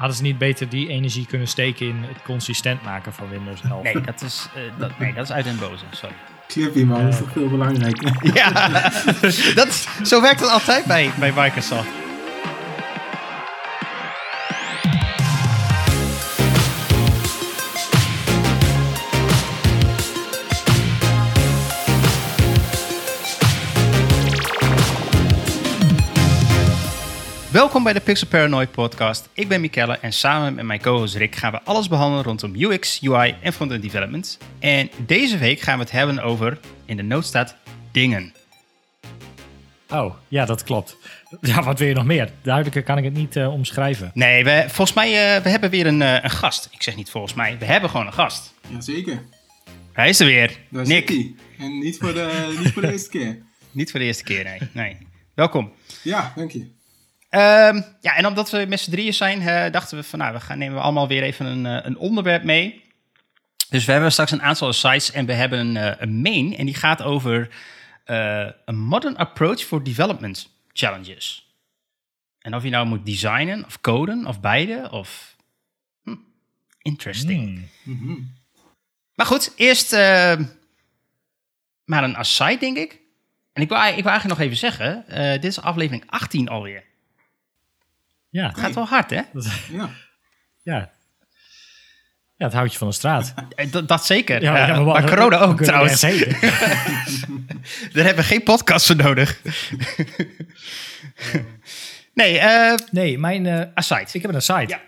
Hadden ze niet beter die energie kunnen steken in het consistent maken van Windows 11? Nee, dat is, eh, dat, nee, dat is uit den boze. Sorry. Clippy, man, dat is toch veel belangrijker. Ja, dat, zo werkt het altijd bij, bij Microsoft. Welkom bij de Pixel Paranoid podcast. Ik ben Mikelle en samen met mijn co-host Rick gaan we alles behandelen rondom UX, UI en front-end development. En deze week gaan we het hebben over, in de noot staat, dingen. Oh, ja, dat klopt. Ja, wat wil je nog meer? Duidelijker kan ik het niet eh, omschrijven. Nee, we, volgens mij uh, we hebben weer een, uh, een gast. Ik zeg niet volgens mij, we hebben gewoon een gast. Jazeker. Hij is er weer. Daar Nick. zit hij. En niet voor, de, niet voor de eerste keer. Niet voor de eerste keer, nee. nee. Welkom. Ja, dank je. Um, ja, en omdat we met z'n drieën zijn, uh, dachten we van nou, we gaan nemen we allemaal weer even een, uh, een onderwerp mee. Dus we hebben straks een aantal sites en we hebben een, uh, een main en die gaat over een modern approach for development challenges. En of je nou moet designen of coden of beide of hm, interesting. Hmm. Mm -hmm. Maar goed, eerst maar een aside denk ik. En ik wil, ik wil eigenlijk nog even zeggen, dit is aflevering 18 alweer. Ja. Het gaat wel hard, hè? Ja. Ja. Ja, het houtje van de straat. Dat, dat zeker. Ja, Ja, ja, maar corona ook we trouwens. heen. Daar hebben we geen podcast voor nodig. nee, eh Nee, mijn... eh, aside. ik heb een site. Ja.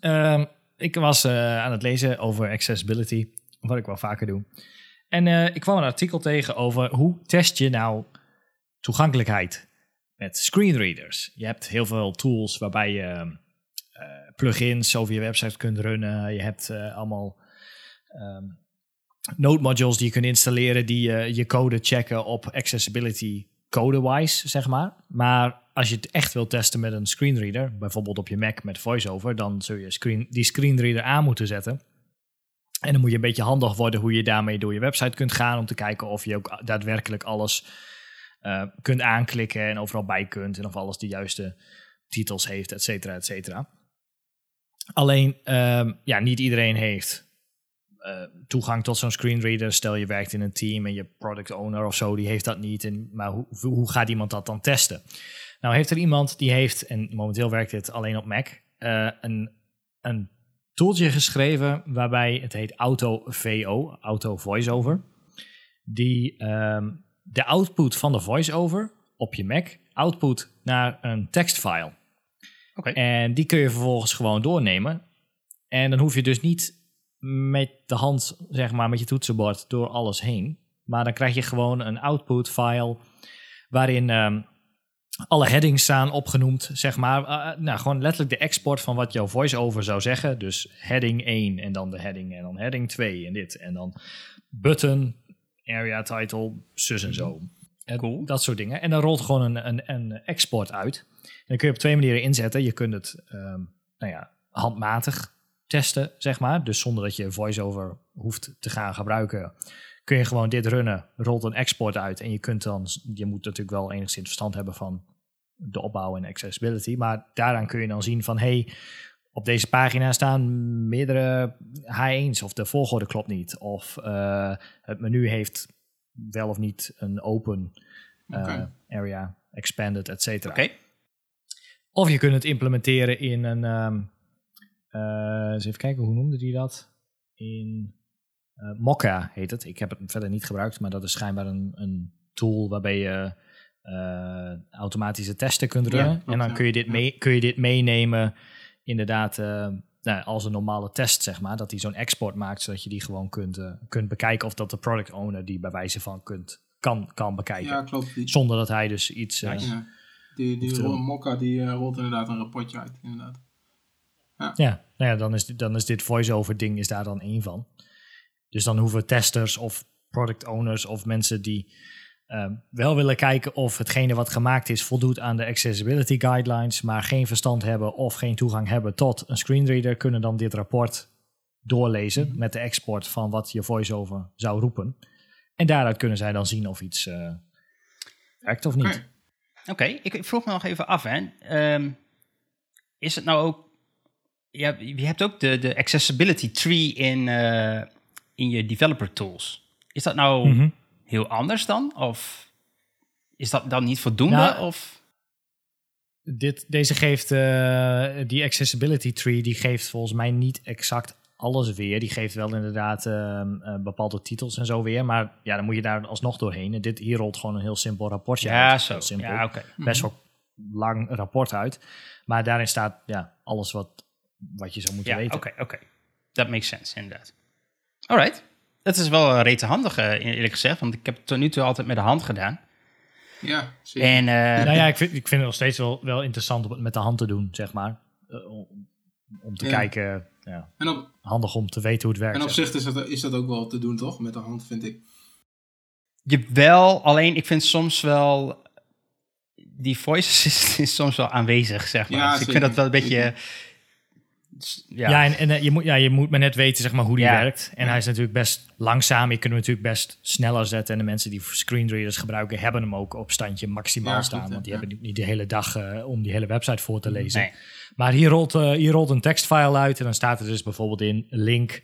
Ehm, ik was eh, aan het lezen over accessibility, wat ik wel vaker doe. En eh, ik kwam een artikel tegen over hoe test je nou toegankelijkheid met screenreaders. Je hebt heel veel tools waarbij je uh, plugins over je website kunt runnen. Je hebt uh, allemaal um, node modules die je kunt installeren die uh, je code checken op accessibility code-wise, zeg maar. Maar als je het echt wil testen met een screenreader, bijvoorbeeld op je Mac met VoiceOver, dan zul je screen, die screenreader aan moeten zetten. En dan moet je een beetje handig worden hoe je daarmee door je website kunt gaan om te kijken of je ook daadwerkelijk alles uh, kunt aanklikken en overal bij kunt. En of alles de juiste titels heeft, et cetera, et cetera. Alleen, um, ja, niet iedereen heeft uh, toegang tot zo'n screenreader. Stel je werkt in een team en je product owner of zo, die heeft dat niet. En, maar hoe, hoe gaat iemand dat dan testen? Nou heeft er iemand die heeft, en momenteel werkt dit alleen op Mac, uh, een, een tooltje geschreven waarbij het heet Auto VO, Auto VoiceOver. Die um, de output van de voice-over op je Mac output naar een tekstfile. Okay. En die kun je vervolgens gewoon doornemen. En dan hoef je dus niet met de hand, zeg maar, met je toetsenbord door alles heen. Maar dan krijg je gewoon een output file waarin um, alle headings staan opgenoemd, zeg maar. Uh, nou, gewoon letterlijk de export van wat jouw voice-over zou zeggen. Dus heading 1 en dan de heading en dan heading 2 en dit. En dan button, area title, zus en zo. Cool. Dat soort dingen. En dan rolt gewoon een, een, een export uit. En dan kun je op twee manieren inzetten. Je kunt het um, nou ja, handmatig testen, zeg maar. Dus zonder dat je voice-over hoeft te gaan gebruiken. Kun je gewoon dit runnen, rolt een export uit. En je kunt dan, je moet natuurlijk wel enigszins verstand hebben van de opbouw en accessibility. Maar daaraan kun je dan zien van, hey, op deze pagina staan meerdere H1's of de volgorde klopt niet. Of uh, het menu heeft wel of niet een open uh, okay. area, expanded, et cetera. Okay. Of je kunt het implementeren in een... Um, uh, eens even kijken, hoe noemde die dat? In Mokka heet het. Ik heb het verder niet gebruikt, maar dat is schijnbaar een, een tool waarbij je automatische testen kunt runnen. Ja, en dan kun je dit, mee, kun je dit meenemen inderdaad uh, nou, als een normale test, zeg maar. Dat hij zo'n export maakt, zodat je die gewoon kunt, uh, kunt bekijken. Of dat de product owner die bij wijze van kunt, kan, kan bekijken. Ja, klopt. Die, Zonder dat hij dus iets... Ja. Die, die rol, Mokka die rolt inderdaad een rapportje uit, inderdaad. Ja, ja, nou ja dan, is, dan is dit voice-over ding is daar dan één van. Dus dan hoeven testers of product owners of mensen die uh, wel willen kijken of hetgene wat gemaakt is voldoet aan de accessibility guidelines, maar geen verstand hebben of geen toegang hebben tot een screenreader, kunnen dan dit rapport doorlezen met de export van wat je voice-over zou roepen. En daaruit kunnen zij dan zien of iets uh, werkt of niet. Oké, okay, ik vroeg me nog even af, hè. Um, is het nou ook ja, je hebt ook de, de accessibility tree in, eh, in je developer tools. Is dat nou Mhm. Heel anders dan? Of is dat dan niet voldoende? Nou, of? Dit, deze geeft, eh, die accessibility tree, die geeft volgens mij niet exact alles weer. Die geeft wel inderdaad ehm, eh, bepaalde titels en zo weer. Maar ja, dan moet je daar alsnog doorheen. En dit, hier rolt gewoon een heel simpel rapportje Ja, uit. zo. Simpel. Ja, oké. Best wel lang rapport uit. Maar daarin staat ja, alles wat, wat je zou moeten Ja, weten. oké, oké. Dat makes sense, inderdaad. Alright. Dat is wel rete handig, eh, eerlijk gezegd. Want ik heb het tot nu toe altijd met de hand gedaan. Ja, zeker. En eh, Nou ja, ik vind, ik vind het nog steeds wel, wel interessant om het met de hand te doen, zeg maar. Eh, om, om te Ja. kijken, ja, En op, handig om te weten hoe het werkt. en op zeg zich is dat, is dat ook wel te doen, toch? Met de hand, vind ik. je wel, alleen ik vind soms wel... Die voice assistant is soms wel aanwezig, zeg maar. Ja, dus ik vind dat wel een beetje... Ja, Ja, en, en eh, je, moet, ja, je moet maar net weten zeg maar, hoe die Ja. werkt. En hij is natuurlijk best langzaam. Je kunt hem natuurlijk best sneller zetten. En de mensen die screenreaders gebruiken, hebben hem ook op standje maximaal staan. goed, want die hebben niet de hele dag eh, om die hele website voor te lezen. nee. Maar hier rolt, eh, hier rolt een tekstfile uit. En dan staat er dus bijvoorbeeld in link.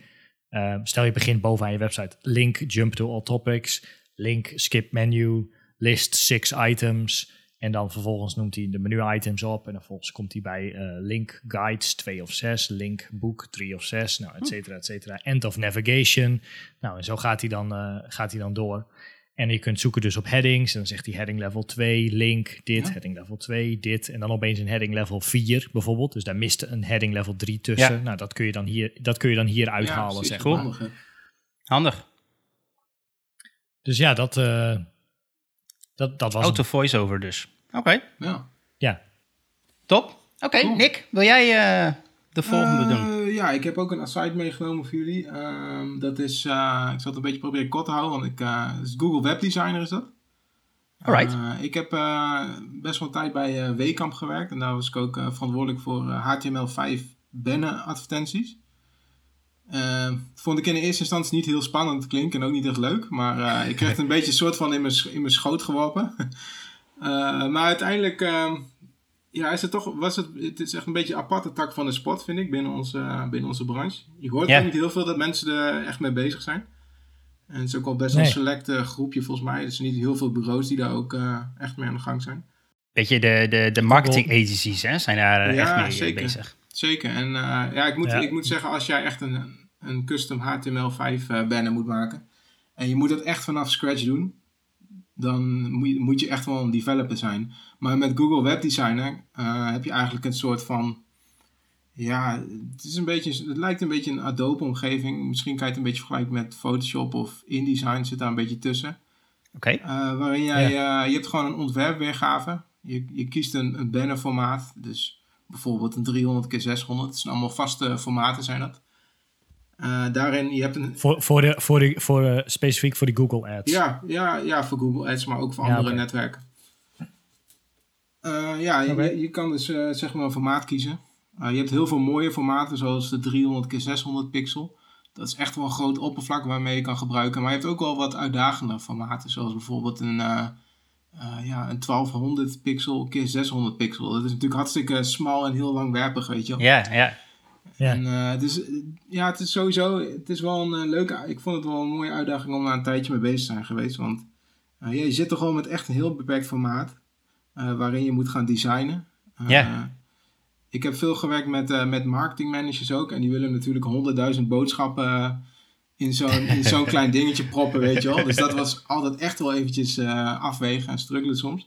stel je begint bovenaan je website. Link jump to all topics. Link skip menu. List six items. En dan vervolgens noemt hij de menu-items op. En dan vervolgens komt hij bij eh, link guides 2 of 6, link boek 3 of 6, nou, et cetera, et cetera. End of navigation. Nou, en zo gaat hij dan, eh, gaat hij dan door. En je kunt zoeken dus op headings. En dan zegt hij heading level 2, link, dit, Ja. heading level 2, dit. En dan opeens een heading level 4 bijvoorbeeld. Dus daar miste een heading level 3 tussen. Ja. Nou, dat kun je dan hier, dat kun je dan hier uithalen, precies, zeg maar. Handig. Dus ja, dat, eh, dat, dat was Auto voice-over dus. Oké, Ja. Ja. top. Oké, Cool. Nick, wil jij eh, de volgende doen? Eh, Ja, ik heb ook een aside meegenomen voor jullie. Ehm, dat is, eh, ik zal het een beetje proberen kort te houden, want ik, eh, is Google Web Designer is dat. Alright. Eh, ik heb eh, best wel tijd bij eh Wekamp gewerkt en daar was ik ook eh, verantwoordelijk voor eh, HTML5 bannen advertenties. Eh, vond ik in de eerste instantie niet heel spannend klinken en ook niet echt leuk, maar eh, ik kreeg het een beetje een soort van in mijn, in mijn schoot geworpen. Eh, maar uiteindelijk ehm, ja, is het toch, was het, het is echt een beetje een aparte tak van de sport, vind ik, binnen onze, eh, binnen onze branche. Je hoort Ja. niet heel veel dat mensen er echt mee bezig zijn. En het is ook al best Nee. een select eh, groepje volgens mij. Er zijn niet heel veel bureaus die daar ook echt mee aan de gang zijn. Weet je, de, de, de marketing agencies hè, zijn daar Ja, echt mee zeker. bezig. Zeker. En ja, ik moet, Ja. ik moet zeggen, als jij echt een, een custom HTML5 eh, banner moet maken. En je moet dat echt vanaf scratch doen. Dan moet je, moet je echt wel een developer zijn. Maar met Google Web Designer eh, heb je eigenlijk een soort van... Ja, het, is een beetje, het lijkt een beetje een Adobe-omgeving. Misschien kan je het een beetje vergelijken met Photoshop of InDesign zit daar een beetje tussen. Oké, Eh, waarin jij, je hebt gewoon een ontwerpweergave. Je, je kiest een, een bannerformaat. Dus bijvoorbeeld een 300 keer 600. Het zijn allemaal vaste formaten zijn dat. Eh, daarin, je hebt een... Voor, voor de, voor de, voor, eh, specifiek voor die Google Ads. Ja, ja, ja, voor Google Ads, maar ook voor Ja, andere netwerken. Eh, ja, je, je, je kan dus zeg maar een formaat kiezen. Je hebt heel veel mooie formaten, zoals de 300 keer 600 pixel. Dat is echt wel een groot oppervlak waarmee je kan gebruiken. Maar je hebt ook wel wat uitdagende formaten, zoals bijvoorbeeld een, ja, een 1200 pixel keer 600 pixel. Dat is natuurlijk hartstikke smal en heel langwerpig, weet je wel. ja, ja. Ja. En, eh, dus, eh, ja, het is sowieso, het is wel een eh, leuke, ik vond het wel een mooie uitdaging om daar een tijdje mee bezig te zijn geweest. Want ja, je zit toch gewoon met echt een heel beperkt formaat, waarin je moet gaan designen. Ja. Ik heb veel gewerkt met, met marketingmanagers ook, en die willen natuurlijk honderdduizend boodschappen in zo'n in zo'n klein dingetje proppen, weet je wel. Dus dat was altijd echt wel eventjes afwegen en struggelen soms.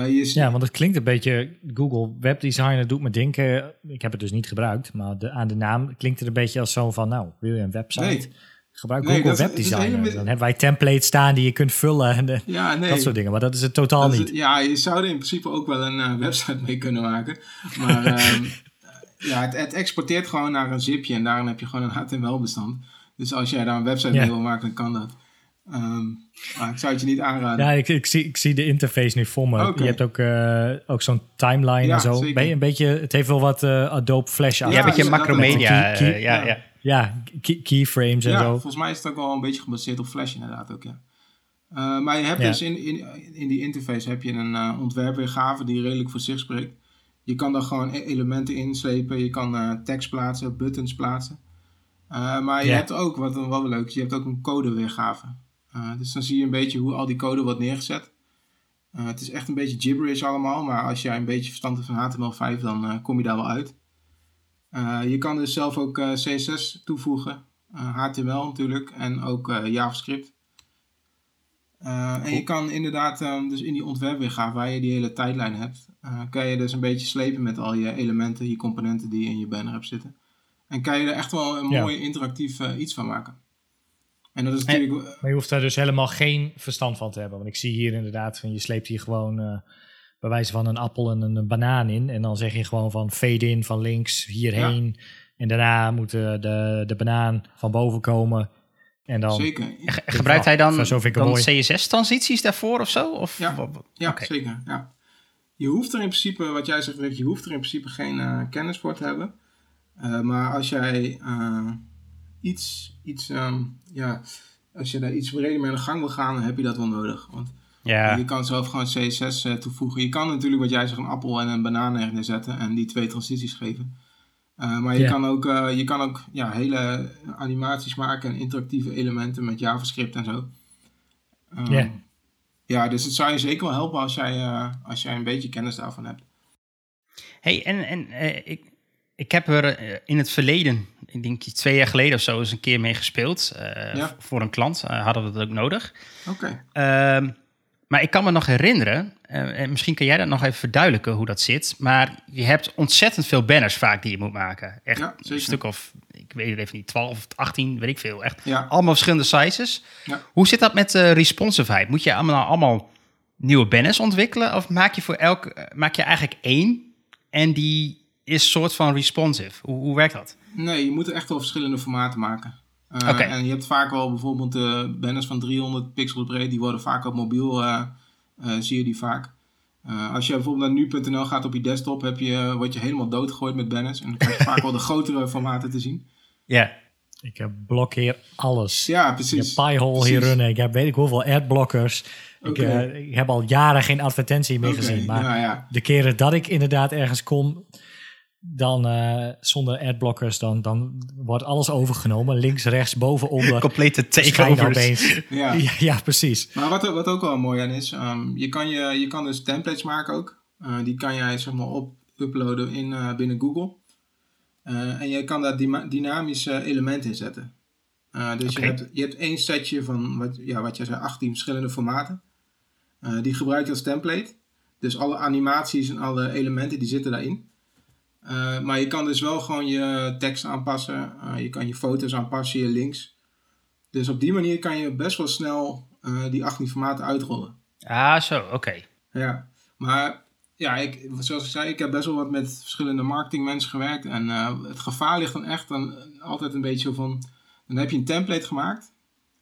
Je, Ja, want het klinkt een beetje... Google Web Designer doet me denken... Ik heb het dus niet gebruikt, maar de, aan de naam klinkt het een beetje als zo van... Nou, wil je een website? Nee. Gebruik Nee, Google dat is- Web het is Designer. helemaal- Dan hebben wij templates staan die je kunt vullen en de- ja, nee. dat soort dingen. Maar dat is het totaal Dat niet. ja, je zou er in principe ook wel een eh, website mee kunnen maken. Maar ehm, ja, het, het exporteert gewoon naar een zipje en daarin heb je gewoon een HTML-bestand. Dus als jij daar een website Ja. mee wil maken, dan kan dat. Ehm, maar ik zou het je niet aanraden. Ja, ik, ik, zie, ik zie de interface nu voor me. Je hebt ook, eh, ook zo'n timeline Ja, en zo. zeker. Ben je een beetje, het heeft wel wat eh, Adobe Flash aan. Ja, een beetje macromedia. key- eh, ja, ja. ja. Ja, key- keyframes en ja, zo. volgens mij is het ook wel een beetje gebaseerd op Flash inderdaad ook, ja. Eh, maar je hebt Ja. dus in, in, in die interface heb je een ontwerpweergave die redelijk voor zich spreekt. Je kan daar gewoon e- elementen inslepen. Je kan eh, tekst plaatsen, buttons plaatsen. Eh, maar je Ja. hebt ook, wat wel leuk is, je hebt ook een codeweergave. Eh, dus dan zie je een beetje hoe al die code wordt neergezet. Eh, het is echt een beetje gibberish allemaal, maar als jij een beetje verstand hebt van HTML5, dan eh, kom je daar wel uit. Je kan dus zelf ook CSS toevoegen, HTML natuurlijk en ook JavaScript. En je kan inderdaad, dus in die ontwerpweergave waar je die hele tijdlijn hebt, kan je dus een beetje slepen met al je elementen, je componenten die in je banner hebt zitten. En kan je er echt wel een mooi interactief iets van maken. En dat is En- natuurlijk... Maar je hoeft daar dus helemaal geen verstand van te hebben. Want ik zie hier inderdaad van je sleept hier gewoon eh, bij wijze van een appel en een, banaan in. En dan zeg je gewoon van fade in van links hierheen. En daarna moet de, de, de banaan van boven komen. En dan Zeker. Ge- Gebruikt hij dan, dan. CSS-transities daarvoor of zo? Of, Ja. Ja, zeker. Ja. Je hoeft er in principe, wat jij zegt, Rick, je hoeft er in principe geen eh, kennis voor te hebben. Eh, maar als jij eh, iets, iets ehm, ja, als je daar iets breder mee aan de gang wil gaan, dan heb je dat wel nodig. Want Ja, je kan zelf gewoon CSS eh, toevoegen. Je kan natuurlijk, wat jij zegt, een appel en een banaan er neerzetten en die twee transities geven. Eh, maar je kan ook, eh, je kan ook ja, hele animaties maken en interactieve elementen met JavaScript en zo. Ehm, Ja. ja, dus het zou je zeker wel helpen als jij, als jij een beetje kennis daarvan hebt. Hey, en, en ik, ik heb er in het verleden, ik denk twee jaar geleden of zo, eens een keer mee gespeeld. Eh, Ja. Voor een klant eh, hadden we dat ook nodig. Oké. Ehm, maar ik kan me nog herinneren, eh, en misschien kan jij dat nog even verduidelijken hoe dat zit. Maar je hebt ontzettend veel banners vaak die je moet maken. Echt Ja, een stuk of, ik weet het even niet, 12 of 18, weet ik veel. Echt Ja. allemaal verschillende sizes. Ja. Hoe zit dat met eh responsiveheid? Moet je allemaal, allemaal nieuwe banners ontwikkelen? Of maak je voor elk, maak je eigenlijk één en die is soort van responsive? Hoe, hoe werkt dat? Nee, je moet echt wel verschillende formaten maken. Eh. En je hebt vaak wel bijvoorbeeld de banners van 300 pixels breed, die worden vaak op mobiel, eh, eh, zie je die vaak. Eh, als je bijvoorbeeld naar nu.nl gaat op je desktop, heb je, word je helemaal doodgegooid met banners. En dan krijg je vaak wel de grotere formaten te zien. Ja, ik heb blokkeer alles. Ja, Ik precies. heb Piehole hier runnen. Ik heb weet ik hoeveel adblockers. Ik, eh, ik heb al jaren geen advertentie meer gezien. Maar ja, ja. de keren dat ik inderdaad ergens kom, dan eh, zonder adblockers, dan, dan wordt alles overgenomen. Links, rechts, boven, onder. complete takeovers. opeens. ja. Ja, ja, precies. Maar wat, wat ook wel mooi aan is, ehm, je, kan je, je kan dus templates maken ook. Eh, die kan jij zeg maar op uploaden in, eh, binnen Google. Eh, en je kan daar dynamische elementen in zetten. Eh, dus je, hebt, je hebt één setje van, wat, ja, wat jij zei, 18 verschillende formaten. Eh, die gebruik je als template. Dus alle animaties en alle elementen die zitten daarin. Eh, maar je kan dus wel gewoon je tekst aanpassen. Eh, je kan je foto's aanpassen, je links. Dus op die manier kan je best wel snel eh, die 18 formaten uitrollen. Ah, zo, oké. Ja, maar ja, ik, zoals ik zei, ik heb best wel wat met verschillende marketingmensen gewerkt. En het gevaar ligt dan echt dan altijd een beetje zo van... Dan heb je een template gemaakt.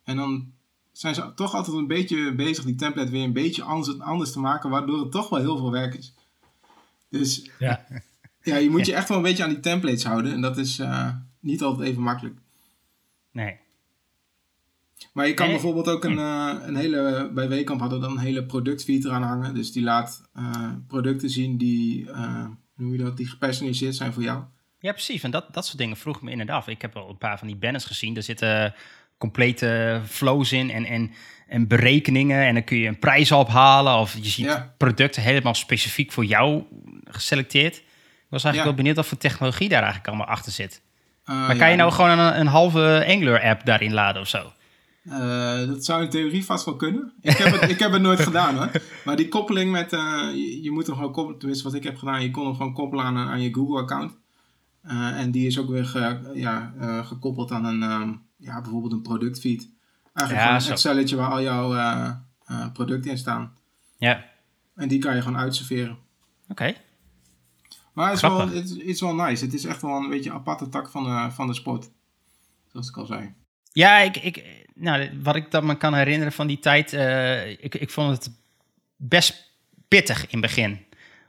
En dan zijn ze toch altijd een beetje bezig die template weer een beetje anders, anders te maken. Waardoor het toch wel heel veel werk is. Dus Ja. Ja, je moet je echt wel een beetje aan die templates houden. En dat is eh, niet altijd even makkelijk. Nee. Maar je kan Nee. bijvoorbeeld ook een, eh, een hele, bij Weekamp hadden we dan een hele productfeed eraan hangen. Dus die laat eh, producten zien die, noem je dat, die gepersonaliseerd zijn voor jou. Ja, precies. En dat, dat soort dingen vroeg me inderdaad af. Ik heb wel een paar van die banners gezien. Er zitten complete flows in en, en, en berekeningen. En dan kun je een prijs ophalen. Of je ziet Ja. producten helemaal specifiek voor jou geselecteerd. Ik was eigenlijk Ja. wel benieuwd wat voor technologie daar eigenlijk allemaal achter zit. Eh, Maar kan ja, je nou gewoon een, een halve Angular-app daarin laden of zo? eh, dat zou in theorie vast wel kunnen. Ik heb het, ik heb het nooit gedaan hoor. Maar die koppeling met, eh, je, je moet hem gewoon koppelen, tenminste wat ik heb gedaan, je kon hem gewoon koppelen aan, aan je Google-account. En die is ook weer ge- ja, gekoppeld aan een, ehm, ja, bijvoorbeeld een productfeed. Eigenlijk Ja, een Excelletje waar al jouw producten in staan. Ja, En die kan je gewoon uitserveren. oké. Maar het is, wel, Grappig. het, is- het is wel nice. Het is echt wel een beetje een aparte tak van de, van de sport. Zoals ik al zei. Ja, ik, ik, nou, wat ik dan me kan herinneren van die tijd, eh, ik, ik vond het best pittig in het begin.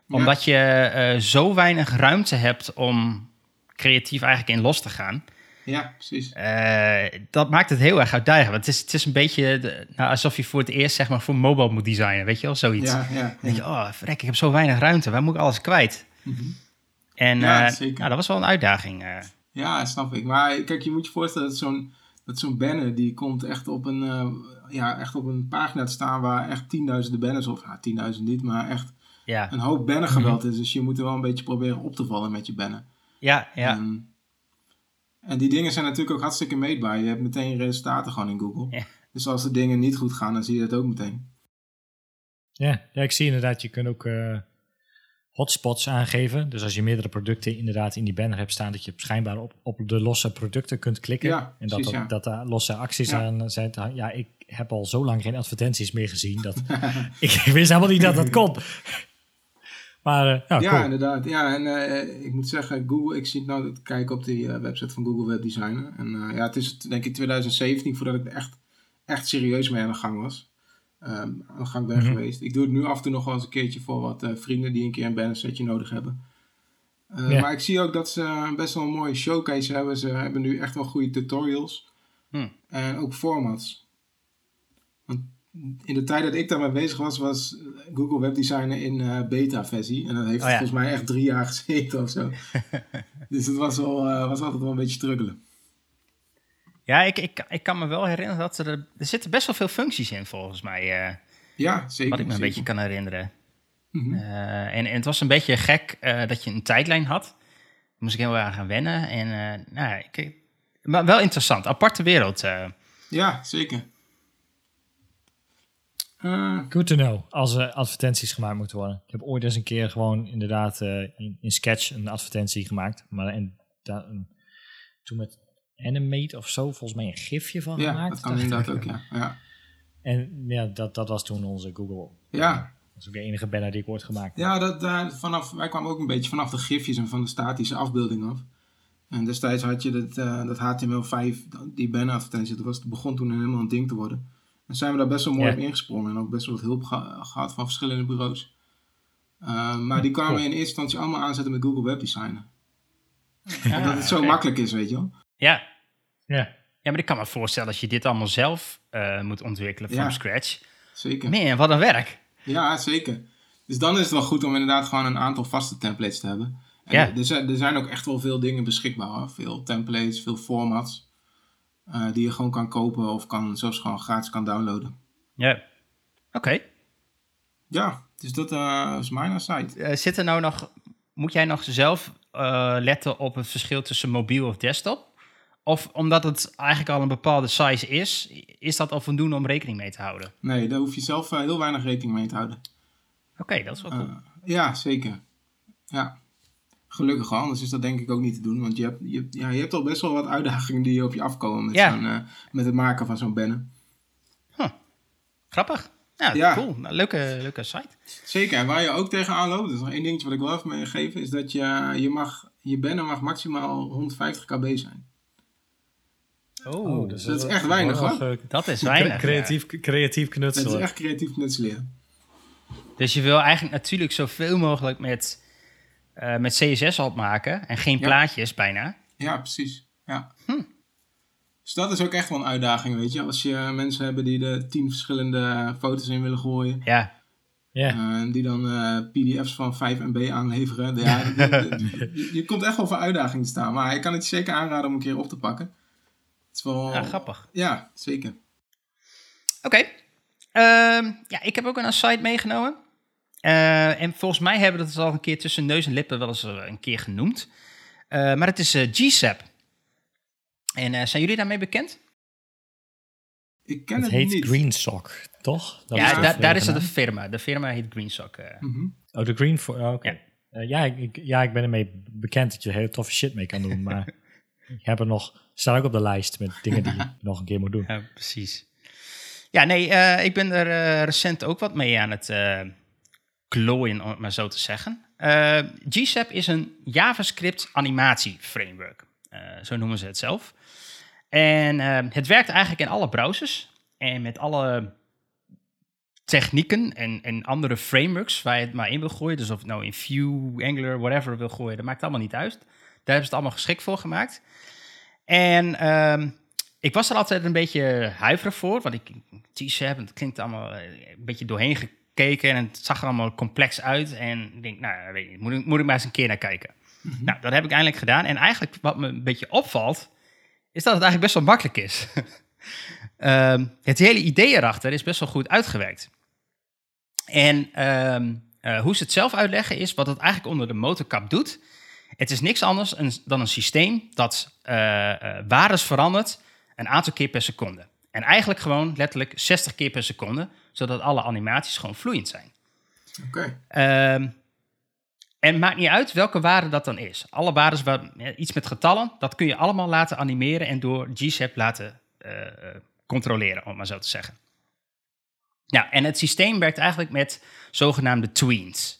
Omdat je eh, zo weinig ruimte hebt om creatief eigenlijk in los te gaan. Ja, precies. Eh, dat maakt het heel erg uitdagend. Want het is, het is een beetje de- nou, alsof je voor het eerst zeg maar, voor mobile moet designen, weet je wel, zoiets. Ja, ja, Dan denk je, oh, verrek, ik heb zo weinig ruimte, waar moet ik alles kwijt? En Ja, eh, zeker. nou, dat was wel een uitdaging. eh. Ja, snap ik. Maar kijk, je moet je voorstellen dat zo'n dat zo'n banner, die komt echt op een, eh, ja, echt op een pagina te staan waar echt tienduizenden banners, of ja, tienduizend niet, maar echt ja, een hoop bannergeweld is. Dus je moet er wel een beetje proberen op te vallen met je banner. ja, ja. Ehm, en die dingen zijn natuurlijk ook hartstikke meetbaar. Je hebt meteen resultaten gewoon in Google. Ja. Dus als de dingen niet goed gaan, dan zie je dat ook meteen. Ja, ja, ik zie inderdaad, je kunt ook eh, hotspots aangeven. Dus als je meerdere producten inderdaad in die banner hebt staan, dat je schijnbaar op, op de losse producten kunt klikken. Ja, en dat, precies, dat, ja. dat daar losse acties Ja. aan zijn. Ja, ik heb al zo lang geen advertenties meer gezien. Dat, ik wist helemaal niet dat dat kon. Maar uh, ja, ja, cool. inderdaad. Ja, en uh, ik moet zeggen, Google, ik zie nou te kijken op die uh, website van Google Web Designer. En ja, het is denk ik 2017 voordat ik er echt, echt serieus mee aan de gang was. Um, aan de gang ben Mhm. geweest. Ik doe het nu af en toe nog wel eens een keertje voor wat uh, vrienden die een keer een bannersetje nodig hebben. Ja. Maar ik zie ook dat ze best wel een mooie showcase hebben. Ze hebben nu echt wel goede tutorials. Hmm. En ook formats. Want in de tijd dat ik daarmee bezig was, was Google Web Designer in uh, beta-versie. En dat heeft Oh ja. volgens mij echt drie jaar gezeten of zo. dus het was, wel, uh, was altijd wel een beetje struggelen. Ja, ik, ik, ik kan me wel herinneren dat er... Er zitten best wel veel functies in, volgens mij. Uh, Ja, zeker. wat ik me een zeker. beetje kan herinneren. Mhm. Uh, en, en het was een beetje gek uh, dat je een tijdlijn had. Daar moest ik heel erg aan gaan wennen. En uh, nou, ja, ik, maar wel interessant. Aparte wereld. uh. Ja, zeker. Uh, Good to know, als er advertenties gemaakt moeten worden. Ik heb ooit eens een keer gewoon inderdaad uh, in, in Sketch een advertentie gemaakt. Maar en, da, toen met Animate of zo, volgens mij een gifje van ja, gemaakt. dat kan inderdaad ook, ja. ja. En ja, dat, dat was toen onze Google. Ja. Dat is ook de enige banner die ik ooit gemaakt heb. Ja, dat, uh, vanaf, wij kwamen ook een beetje vanaf de gifjes en van de statische afbeelding af. En destijds had je dat, uh, dat HTML5, die banneradvertentie, dat was, begon toen helemaal een ding te worden. En zijn we daar best wel mooi Ja. op ingesprongen en ook best wel wat hulp ge gehad van verschillende bureaus. Uh, maar die kwamen in eerste instantie allemaal aanzetten met Google Web Designer. Ja, Omdat het zo makkelijk is, weet je wel. Ja. Ja. ja, maar ik kan me voorstellen als je dit allemaal zelf uh, moet ontwikkelen van Ja. scratch. Zeker. Man, wat een werk. Ja, zeker. Dus dan is het wel goed om inderdaad gewoon een aantal vaste templates te hebben. En Ja. er, zijn, er zijn ook echt wel veel dingen beschikbaar. Hoor. Veel templates, veel formats. eh, die je gewoon kan kopen of kan, zelfs gewoon gratis kan downloaden. Ja. Oké. Ja, dus dat eh, is mijn site. Uh, zit er nou nog... Moet jij nog zelf uh, letten op het verschil tussen mobiel of desktop? Of omdat het eigenlijk al een bepaalde size is, is dat al voldoende om rekening mee te houden? Nee, daar hoef je zelf eh, heel weinig rekening mee te houden. Oké, okay, dat is wel cool. Uh, ja, zeker. Ja. Gelukkig wel, anders is dat denk ik ook niet te doen. Want je hebt, je, ja, je hebt al best wel wat uitdagingen die op je afkomen met, Ja. uh, met het maken van zo'n. Huh. Grappig. Ja, Ja. cool. Nou, leuke, leuke site. Zeker, en waar je ook tegenaan loopt, dat is nog één dingetje wat ik wel even meegeven, is dat je, je, mag, je banner mag maximaal 150 kb zijn. Oh, dus dat is echt weinig, hoor. dat is weinig. creatief, creatief Dat knutselen. is echt creatief knutselen. Dus je wil eigenlijk natuurlijk zoveel mogelijk met, uh, met CSS opmaken en geen Ja. plaatjes bijna. Ja, precies. Ja. Dus dat is ook echt wel een uitdaging, weet je. Als je mensen hebben die er tien verschillende foto's in willen gooien. Ja, Ja. eh, die dan eh, pdf's van 5 MB aanleveren. Ja, de- de- de- je, je komt echt wel voor uitdagingen te staan. Maar ik kan het je zeker aanraden om een keer op te pakken. Het is wel... ja grappig. Ja, zeker. Oké. Ehm, ja, ik heb ook een site meegenomen. Eh, en volgens mij hebben we dat al een keer tussen neus en lippen wel eens eh, een keer genoemd. Eh, maar het is eh, GSAP. En eh, zijn jullie daarmee bekend? Ik ken Het het, heet niet. Green Sock, toch? Dat ja, da- daar is het de firma. De firma heet GreenSock. Mhm. Oh, de Green for. oh. Ja. Ja, ik, ik- ja, ik ben ermee bekend dat je hele toffe shit mee kan doen. Maar ik heb er nog. Staat ook op de lijst met dingen die je nog een keer moet doen. Ja, precies. Ja, nee, eh, ik ben er eh, recent ook wat mee aan het eh, klooien, om het maar zo te zeggen. GSAP is een JavaScript animatie framework. Zo noemen ze het zelf. En het werkt eigenlijk in alle browsers en met alle technieken en, en andere frameworks waar je het maar in wil gooien. Dus of het nou in Vue, Angular, whatever wil gooien, dat maakt allemaal niet uit. Daar hebben ze het allemaal geschikt voor gemaakt. En ehm, ik was er altijd een beetje huiverig voor, want ik GSAP, het klinkt allemaal eh, een beetje doorheen gekeken en het zag er allemaal complex uit. En ik denk, nou, weet je, moet, ik, moet ik maar eens een keer naar kijken. Nou, dat heb ik eindelijk gedaan. En eigenlijk wat me een beetje opvalt, is dat het eigenlijk best wel makkelijk is. Ehm, het hele idee erachter is best wel goed uitgewerkt. En ehm, eh, hoe ze het zelf uitleggen is wat het eigenlijk onder de motorkap doet. Het is niks anders dan een systeem dat uh, waardes verandert een aantal keer per seconde. En eigenlijk gewoon letterlijk 60 keer per seconde, zodat alle animaties gewoon vloeiend zijn. Oké. Ehm, en maakt niet uit welke waarde dat dan is. Alle waarden, waar, iets met getallen, dat kun je allemaal laten animeren en door GSAP laten controleren, om maar zo te zeggen. Ja, en het systeem werkt eigenlijk met zogenaamde tweens.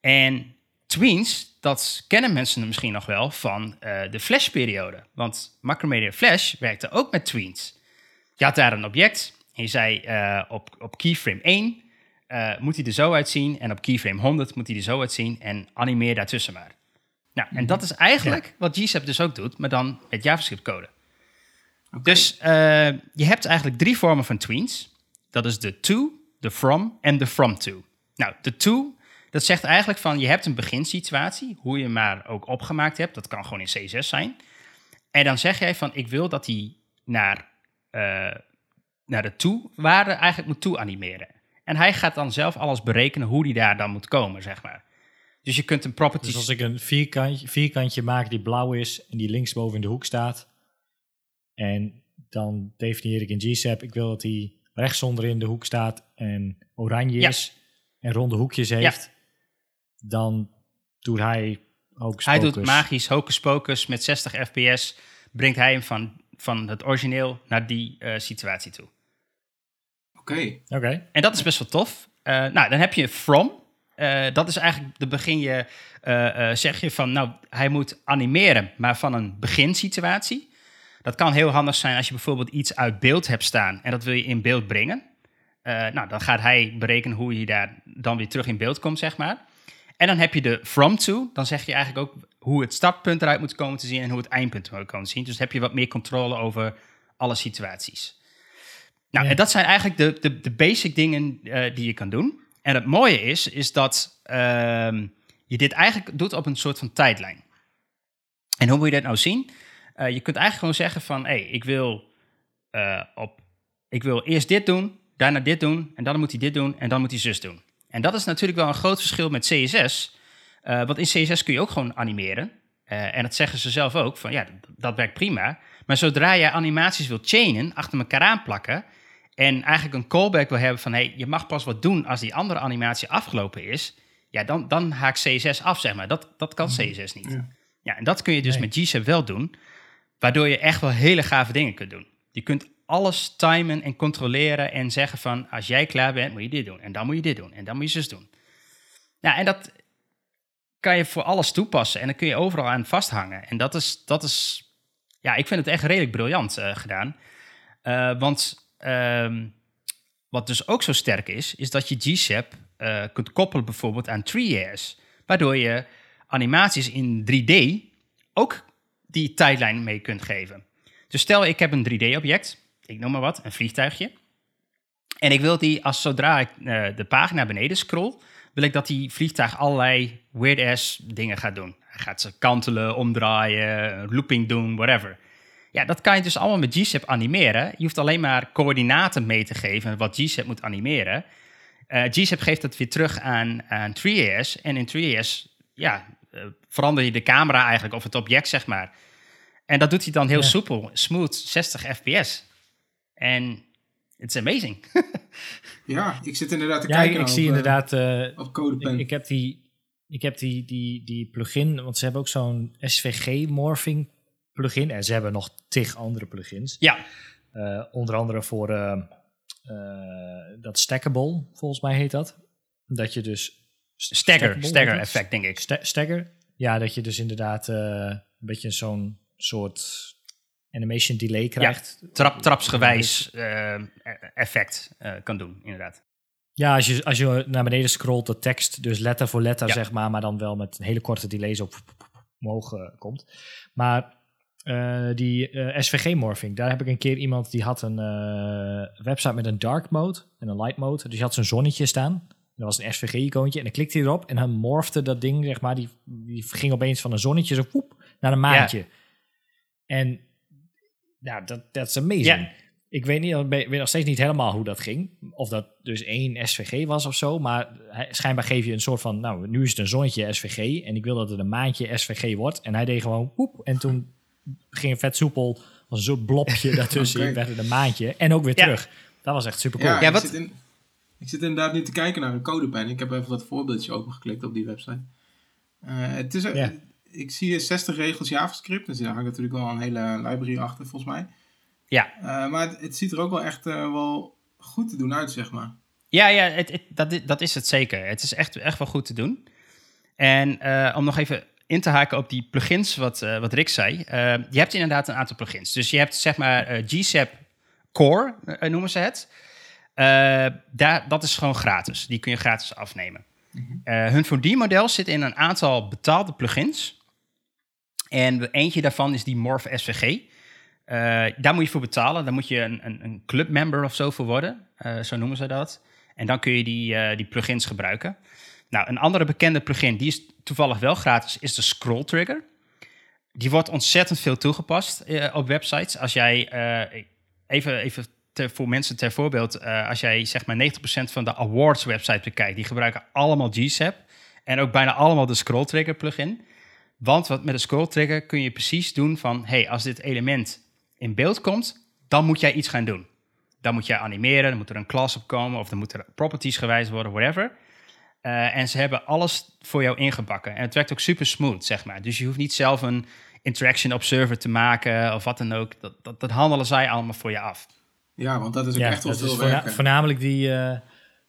En tweens, dat kennen mensen misschien nog wel van uh, de Flash-periode. Want Macromedia Flash werkte ook met tweens. Je had daar een object en je zei uh, op, op keyframe 1 uh, moet hij er zo uitzien en op keyframe 100 moet hij er zo uitzien en animeer daartussen maar. Nou, en dat is eigenlijk ja. wat GSAP dus ook doet, maar dan met JavaScript code. Okay. Dus je hebt eigenlijk drie vormen van tweens. Dat is de to, de from en de from to. Nou, de to, dat zegt eigenlijk van je hebt een beginsituatie, hoe je maar ook opgemaakt hebt. Dat kan gewoon in CSS zijn. En dan zeg jij van ik wil dat hij naar, uh, naar de to-waarde eigenlijk moet toe-animeren. En hij gaat dan zelf alles berekenen hoe die daar dan moet komen, zeg maar. Dus je kunt een property... Dus als ik een vierkantje, vierkantje maak die blauw is en die linksboven in de hoek staat... en dan definieer ik in GSAP, ik wil dat hij rechtsonder in de hoek staat en oranje Ja. is en ronde hoekjes heeft, dan doet hij ook Hij doet magisch hocus pocus met 60 fps, brengt hij hem van, van het origineel naar die eh, situatie toe. Oké. Oké. En dat is best wel tof. Eh, nou, dan heb je from. Eh, dat is eigenlijk, de begin je, eh, eh, zeg je van, nou, hij moet animeren, maar van een beginsituatie. Dat kan heel handig zijn als je bijvoorbeeld iets uit beeld hebt staan en dat wil je in beeld brengen. Eh, nou, dan gaat hij berekenen hoe je daar dan weer terug in beeld komt, zeg maar. En dan heb je de from to. Dan zeg je eigenlijk ook hoe het startpunt eruit moet komen te zien en hoe het eindpunt eruit moet komen te zien. Dus dan heb je wat meer controle over alle situaties. Nou, Ja. en dat zijn eigenlijk de, de, de basic dingen eh, die je kan doen. En het mooie is, is dat ehm, je dit eigenlijk doet op een soort van tijdlijn. En hoe moet je dat nou zien? Eh, je kunt eigenlijk gewoon zeggen van, hé, hey, ik, wil, eh, op, ik wil eerst dit doen, daarna dit doen, en dan moet hij dit doen, en dan moet hij zus doen. En dat is natuurlijk wel een groot verschil met CSS. eh, want in CSS kun je ook gewoon animeren. Eh, en dat zeggen ze zelf ook, van ja, dat, werkt prima. Maar zodra je animaties wil chainen, achter elkaar aanplakken... en eigenlijk een callback wil hebben van... hey, je mag pas wat doen als die andere animatie afgelopen is... ja, dan, dan haakt CSS af, zeg maar. Dat, dat kan CSS niet. Ja. Ja, en dat kun je dus Nee. met GSAP wel doen... waardoor je echt wel hele gave dingen kunt doen. Je kunt alles timen en controleren en zeggen van... als jij klaar bent, moet je dit doen. En dan moet je dit doen. En dan moet je zus doen. Ja, en dat kan je voor alles toepassen. En dan kun je overal aan vasthangen. En dat is, dat is ja, ik vind het echt redelijk briljant eh, gedaan. Eh, want ehm, wat dus ook zo sterk is, is dat je GSAP eh, kunt koppelen bijvoorbeeld aan 3Rs. Waardoor je animaties in 3D ook die tijdlijn mee kunt geven. Dus stel ik heb een 3D-object, ik noem maar wat, een vliegtuigje. En ik wil die, als zodra ik eh, de pagina beneden scroll, wil ik dat die vliegtuig allerlei weird-ass dingen gaat doen. Hij gaat ze kantelen, omdraaien, looping doen, whatever. Ja, dat kan je dus allemaal met GSAP animeren. Je hoeft alleen maar coördinaten mee te geven wat GSAP moet animeren. Eh GSAP geeft dat weer terug aan, aan 3AS. En in 3AS ja, eh, verander je de camera eigenlijk, of het object, zeg maar. En dat doet hij dan heel Ja. soepel, smooth, 60 fps. En it's amazing. Ja, ik zit inderdaad te Ja, kijken ik, ik op, zie eh, inderdaad... eh, op CodePen. ik, ik heb die, ik heb die, die, die plugin, want ze hebben ook zo'n SVG-morphing plugin. En ze hebben nog tig andere plugins. ja, Eh, onder andere voor eh, eh, dat stackable, volgens mij heet dat. Dat je dus... stagger, stagger effect, denk ik. Sta- stagger? Ja, dat je dus inderdaad eh, een beetje zo'n soort animation delay krijgt. Trap, trapsgewijs eh, effect eh, kan doen, inderdaad. Ja, als je, als je naar beneden scrolt, de tekst, dus letter voor letter, Ja. zeg maar, maar dan wel met een hele korte delays op omhoog eh, komt. Maar Eh, die eh, SVG-morphing. Daar heb ik een keer iemand die had een eh, website met een dark mode en een light mode. Dus je had zo'n zonnetje staan. Dat was een SVG-icoontje. En dan klikte hij erop en dan morfte dat ding, zeg maar, die, die ging opeens van een zonnetje zo poep naar een maandje. En nou, dat dat is amazing. Ja. Ik weet, niet, ik weet nog steeds niet helemaal hoe dat ging. Of dat dus één SVG was of zo. Maar hij, schijnbaar geef je een soort van... Nou, nu is het een zonnetje SVG. En ik wil dat het een maandje SVG wordt. En hij deed gewoon poep. En toen ging een vet soepel... als een soort blopje daartussen. Oké. werd het een maandje. En ook weer Ja. terug. Dat was echt super cool. Ja, Ja, ik, zit in, ik zit inderdaad nu te kijken naar een codepen. Ik heb even wat voorbeeldjes opengeklikt op die website. Eh, het is, Ja. Ik zie hier 60 regels JavaScript. Dus daar hangt natuurlijk wel een hele library achter, volgens mij. Ja, Eh, maar het, het ziet er ook wel echt eh, wel goed te doen uit, zeg maar. ja, ja het, het- dat, dat is het zeker. Het is echt, echt wel goed te doen. En eh, om nog even in te haken op die plugins, wat, wat Rick zei. je hebt inderdaad een aantal plugins. Dus je hebt zeg maar GSAP Core, noemen ze het. Daar, dat is gewoon gratis. Die kun je gratis afnemen. Eh, hun 4D-model zit in een aantal betaalde plugins. En eentje daarvan is die Morph SVG. Eh, daar moet je voor betalen. Daar moet je een, een, een clubmember of zo voor worden. Eh, zo noemen ze dat. En dan kun je die, eh, die plugins gebruiken. Nou, een andere bekende plugin, die is toevallig wel gratis, is de Scroll Trigger. Die wordt ontzettend veel toegepast op websites. Als jij, even, even ter, voor mensen ter voorbeeld, als jij zeg maar 90% van de awards website bekijkt, die gebruiken allemaal GSAP. En ook bijna allemaal de Scroll Trigger plugin. Want wat met de Scroll Trigger kun je precies doen van, hey, als dit element in beeld komt, dan moet jij iets gaan doen. Dan moet jij animeren, dan moet er een class op komen, of dan moeten er properties gewijzigd worden, whatever. Eh, en ze hebben alles voor jou ingebakken. En het werkt ook super smooth, zeg maar. Dus je hoeft niet zelf een interaction observer te maken of wat dan ook. Dat, dat, dat handelen zij allemaal voor je af. Ja, want dat is ook Ja, echt wel veel voorna- werk. hè. voornamelijk die, eh,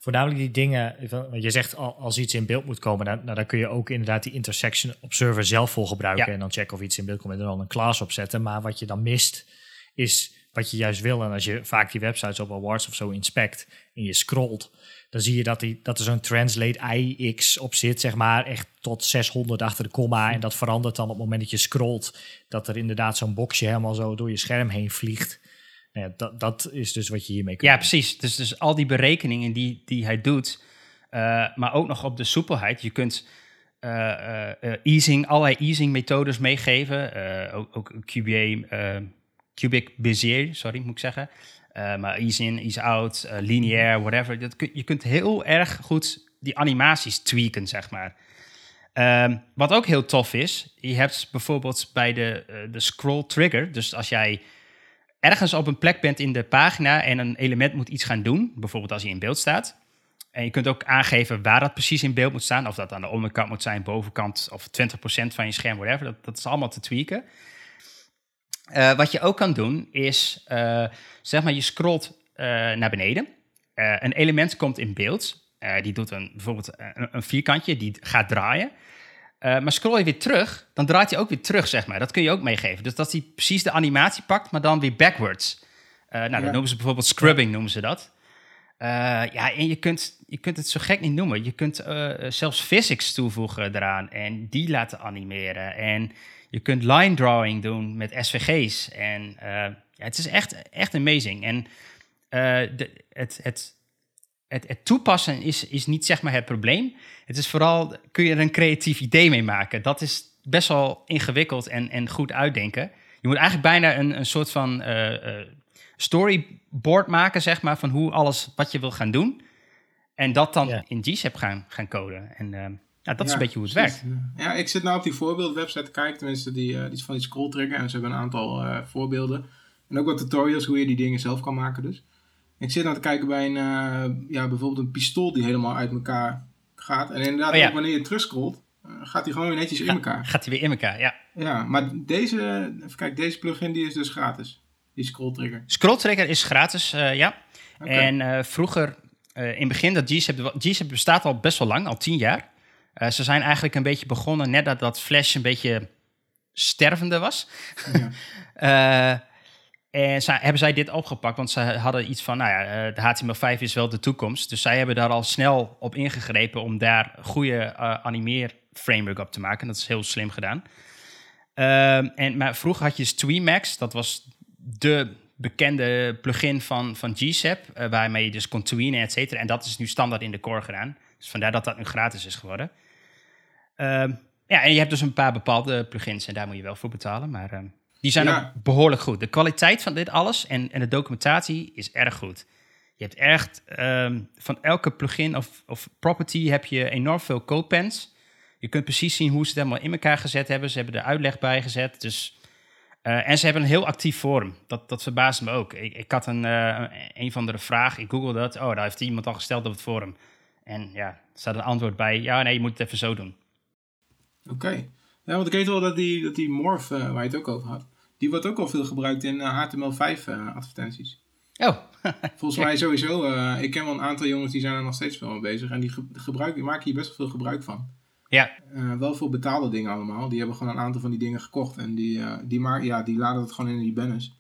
voornamelijk die dingen. Je zegt al, als iets in beeld moet komen, dan, nou, dan kun je ook inderdaad die intersection observer zelf voor gebruiken. Ja. En dan checken of iets in beeld komt en dan een class opzetten. Maar wat je dan mist, is wat je juist wil. En als je vaak die websites op awards of zo inspect en je scrolt, dan zie je dat, die, dat er zo'n translate IX op zit, zeg maar, echt tot 600 achter de komma. En dat verandert dan op het moment dat je scrolt, dat er inderdaad zo'n boxje helemaal zo door je scherm heen vliegt. Nou ja, dat, dat is dus wat je hiermee kunt Ja, doen. precies. Dus, dus al die berekeningen die, die hij doet, eh, maar ook nog op de soepelheid. Je kunt eh, easing, allerlei easing methodes meegeven. ook, ook QBA, cubic Bezier, sorry, moet ik zeggen. Maar ease in, ease out, lineair, whatever. Dat kun, je kunt heel erg goed die animaties tweaken, zeg maar. Ehm, wat ook heel tof is, je hebt bijvoorbeeld bij de, de scroll trigger, dus als jij ergens op een plek bent in de pagina en een element moet iets gaan doen, bijvoorbeeld als hij in beeld staat. En je kunt ook aangeven waar dat precies in beeld moet staan, of dat aan de onderkant moet zijn, bovenkant of 20% van je scherm, whatever. Dat, dat is allemaal te tweaken. Eh, wat je ook kan doen is, eh, zeg maar, je scrolt eh, naar beneden. Een element komt in beeld. Die doet een, bijvoorbeeld een vierkantje, die gaat draaien. Eh, maar scroll je weer terug, dan draait hij ook weer terug, zeg maar. Dat kun je ook meegeven. Dus dat hij precies de animatie pakt, maar dan weer backwards. Eh, nou, Ja. dat noemen ze bijvoorbeeld scrubbing, noemen ze dat. Eh, ja, en je kunt, je kunt het zo gek niet noemen. Je kunt zelfs physics toevoegen eraan en die laten animeren. En je kunt line drawing doen met SVG's. En ja, het is echt, echt amazing. En de, het, het, het, het toepassen is, is niet zeg maar het probleem. Het is vooral, kun je er een creatief idee mee maken? Dat is best wel ingewikkeld en, en goed uitdenken. Je moet eigenlijk bijna een, een soort van eh, eh, storyboard maken, zeg maar, van hoe alles wat je wil gaan doen. En dat dan Ja. in GSAP gaan, gaan coden. En eh, ja, dat is een beetje hoe het precies. werkt. Ja, ik zit nou op die voorbeeldwebsite te kijken. Tenminste, die, eh, die is van die scroll trigger. En ze hebben een aantal eh, voorbeelden. En ook wat tutorials hoe je die dingen zelf kan maken dus. Ik zit nou te kijken bij een, eh, ja, bijvoorbeeld een pistool die helemaal uit elkaar gaat. En inderdaad, Oh ja. ook wanneer je terugscrollt, eh, gaat die gewoon weer netjes in elkaar. Gaat hij weer in elkaar, ja. Ja, maar deze, even kijken, deze plugin die is dus gratis. Die scroll trigger. Scroll Trigger is gratis, eh, ja. En vroeger, in het begin, dat GSAP, GSAP bestaat al best wel lang, al tien jaar. Ze zijn eigenlijk een beetje begonnen net dat dat Flash een beetje stervende was. Ja. Eh, en hebben zij dit opgepakt, want ze hadden iets van, nou ja, eh, de HTML5 is wel de toekomst. Dus zij hebben daar al snel op ingegrepen om daar goede eh animeer framework op te maken. Dat is heel slim gedaan. Ehm, en, maar vroeger had je Streamax, dat was de bekende plugin van, van GSAP, uh, waarmee je dus kon tweenen, et cetera. En dat is nu standaard in de core gedaan. Dus vandaar dat dat nu gratis is geworden. Ehm, ja, en je hebt dus een paar bepaalde plugins en daar moet je wel voor betalen, maar ehm, die zijn Ja. ook behoorlijk goed. De kwaliteit van dit alles en, en de documentatie is erg goed. Je hebt echt ehm, van elke plugin of, of property heb je enorm veel codepens. Je kunt precies zien hoe ze het helemaal in elkaar gezet hebben. Ze hebben er uitleg bij gezet. Dus, eh, en ze hebben een heel actief forum. Dat, dat verbaast me ook. Ik, ik had een, eh, een van de vraag, ik googelde dat. Oh, daar heeft iemand al gesteld op het forum. En ja, er staat een antwoord bij. Ja, nee, je moet het even zo doen. Oké. Ja, want ik weet wel dat die, dat die morph, eh, waar je het ook over had, die wordt ook al veel gebruikt in eh, HTML5 eh, advertenties. Oh, Volgens mij sowieso, eh, ik ken wel een aantal jongens die zijn er nog steeds veel mee bezig en die, ge- gebruiken, die maken hier best wel veel gebruik van. ja. Eh, wel veel betaalde dingen allemaal. Die hebben gewoon een aantal van die dingen gekocht en die, eh, die, maar, ja, die laden het gewoon in die banners.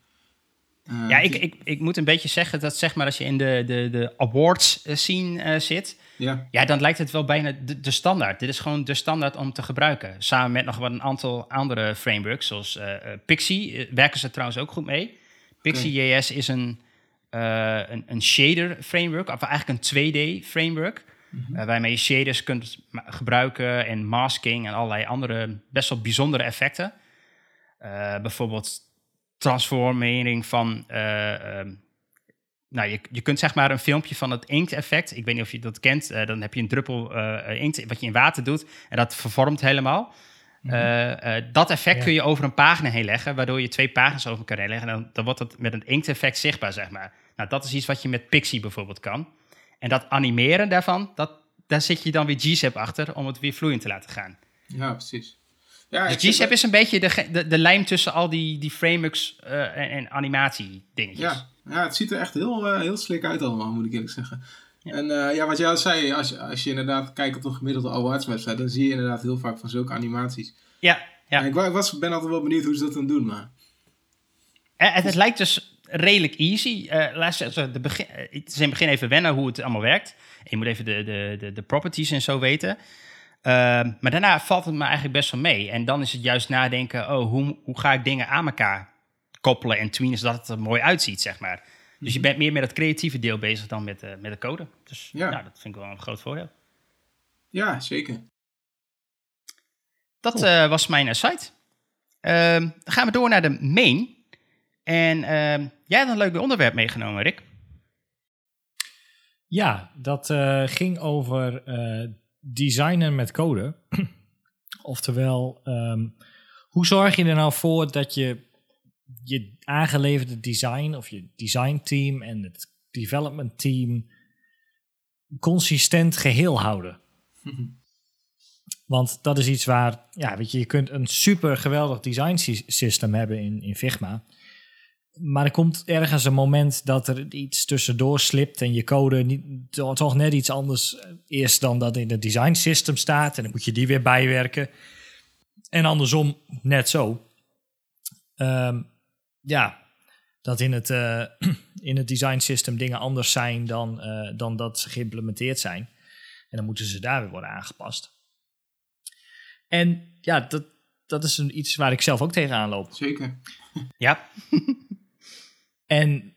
Eh, Ja, ik, is- ik, ik moet een beetje zeggen dat zeg maar als je in de, de, de awards eh, scene eh, zit, ja, ja, dan lijkt het wel bijna de, de standaard. Dit is gewoon de standaard om te gebruiken. Samen met nog wel een aantal andere frameworks, zoals eh, Pixie, eh, werken ze trouwens ook goed mee. Pixie.js is een, een, een shader framework, of eigenlijk een 2D framework. eh, waarmee je shaders kunt gebruiken en masking en allerlei andere best wel bijzondere effecten. Bijvoorbeeld transformering van. eh, ehm, nou, je, je kunt zeg maar een filmpje van het inkt-effect. Ik weet niet of je dat kent. eh, dan heb je een druppel eh, inkt wat je in water doet. En dat vervormt helemaal. Eh, eh, dat effect Ja. kun je over een pagina heen leggen. Waardoor je twee pagina's over elkaar heen leggen. En dan, dan wordt het met een inkt-effect zichtbaar, zeg maar. Nou, dat is iets wat je met Pixie bijvoorbeeld kan. En dat animeren daarvan, dat, daar zit je dan weer GZAP achter om het weer vloeiend te laten gaan. ja, precies. Ja, Dus is een beetje de, de, de lijm tussen al die, die frameworks eh, en, en animatie dingetjes. Ja, ja, het ziet er echt heel, eh, heel slik uit allemaal, moet ik eerlijk zeggen. En eh, ja, wat jij al zei, als je, als je inderdaad kijkt op een gemiddelde awards website, dan zie je inderdaad heel vaak van zulke animaties. ja, ja. En ik, ik was, ben altijd wel benieuwd hoe ze dat dan doen, maar... En het, het lijkt dus redelijk easy. Laat de begin, eh, het is in het begin even wennen hoe het allemaal werkt. Je moet even de, de, de, de properties en zo weten. Ehm, maar daarna valt het me eigenlijk best wel mee. En dan is het juist nadenken, oh, hoe, hoe ga ik dingen aan elkaar koppelen en tweenen zodat het er mooi uitziet, zeg maar. Dus je bent meer met het creatieve deel bezig dan met, eh met de code. Dus Ja. ja. dat vind ik wel een groot voordeel. Ja, zeker. Dat eh, was mijn eh, site. Ehm, dan gaan we door naar de main. En ehm, jij had een leuk onderwerp meegenomen, Rick. Ja, dat eh, ging over eh, designen met code. Oftewel, ehm, hoe zorg je er nou voor dat je je aangeleverde design of je design team en het development team consistent geheel houden? Want dat is iets waar, ja, weet je, je kunt een super geweldig design sy- system hebben in, in Figma. Maar er komt ergens een moment dat er iets tussendoor slipt en je code niet, to- toch net iets anders is dan dat in het design system staat. En dan moet je die weer bijwerken. En andersom net zo. Ehm, ja, dat in het, eh, in het design system dingen anders zijn dan, eh, dan dat ze geïmplementeerd zijn. En dan moeten ze daar weer worden aangepast. En ja, dat, dat is een, iets waar ik zelf ook tegenaan loop. Zeker. Ja, En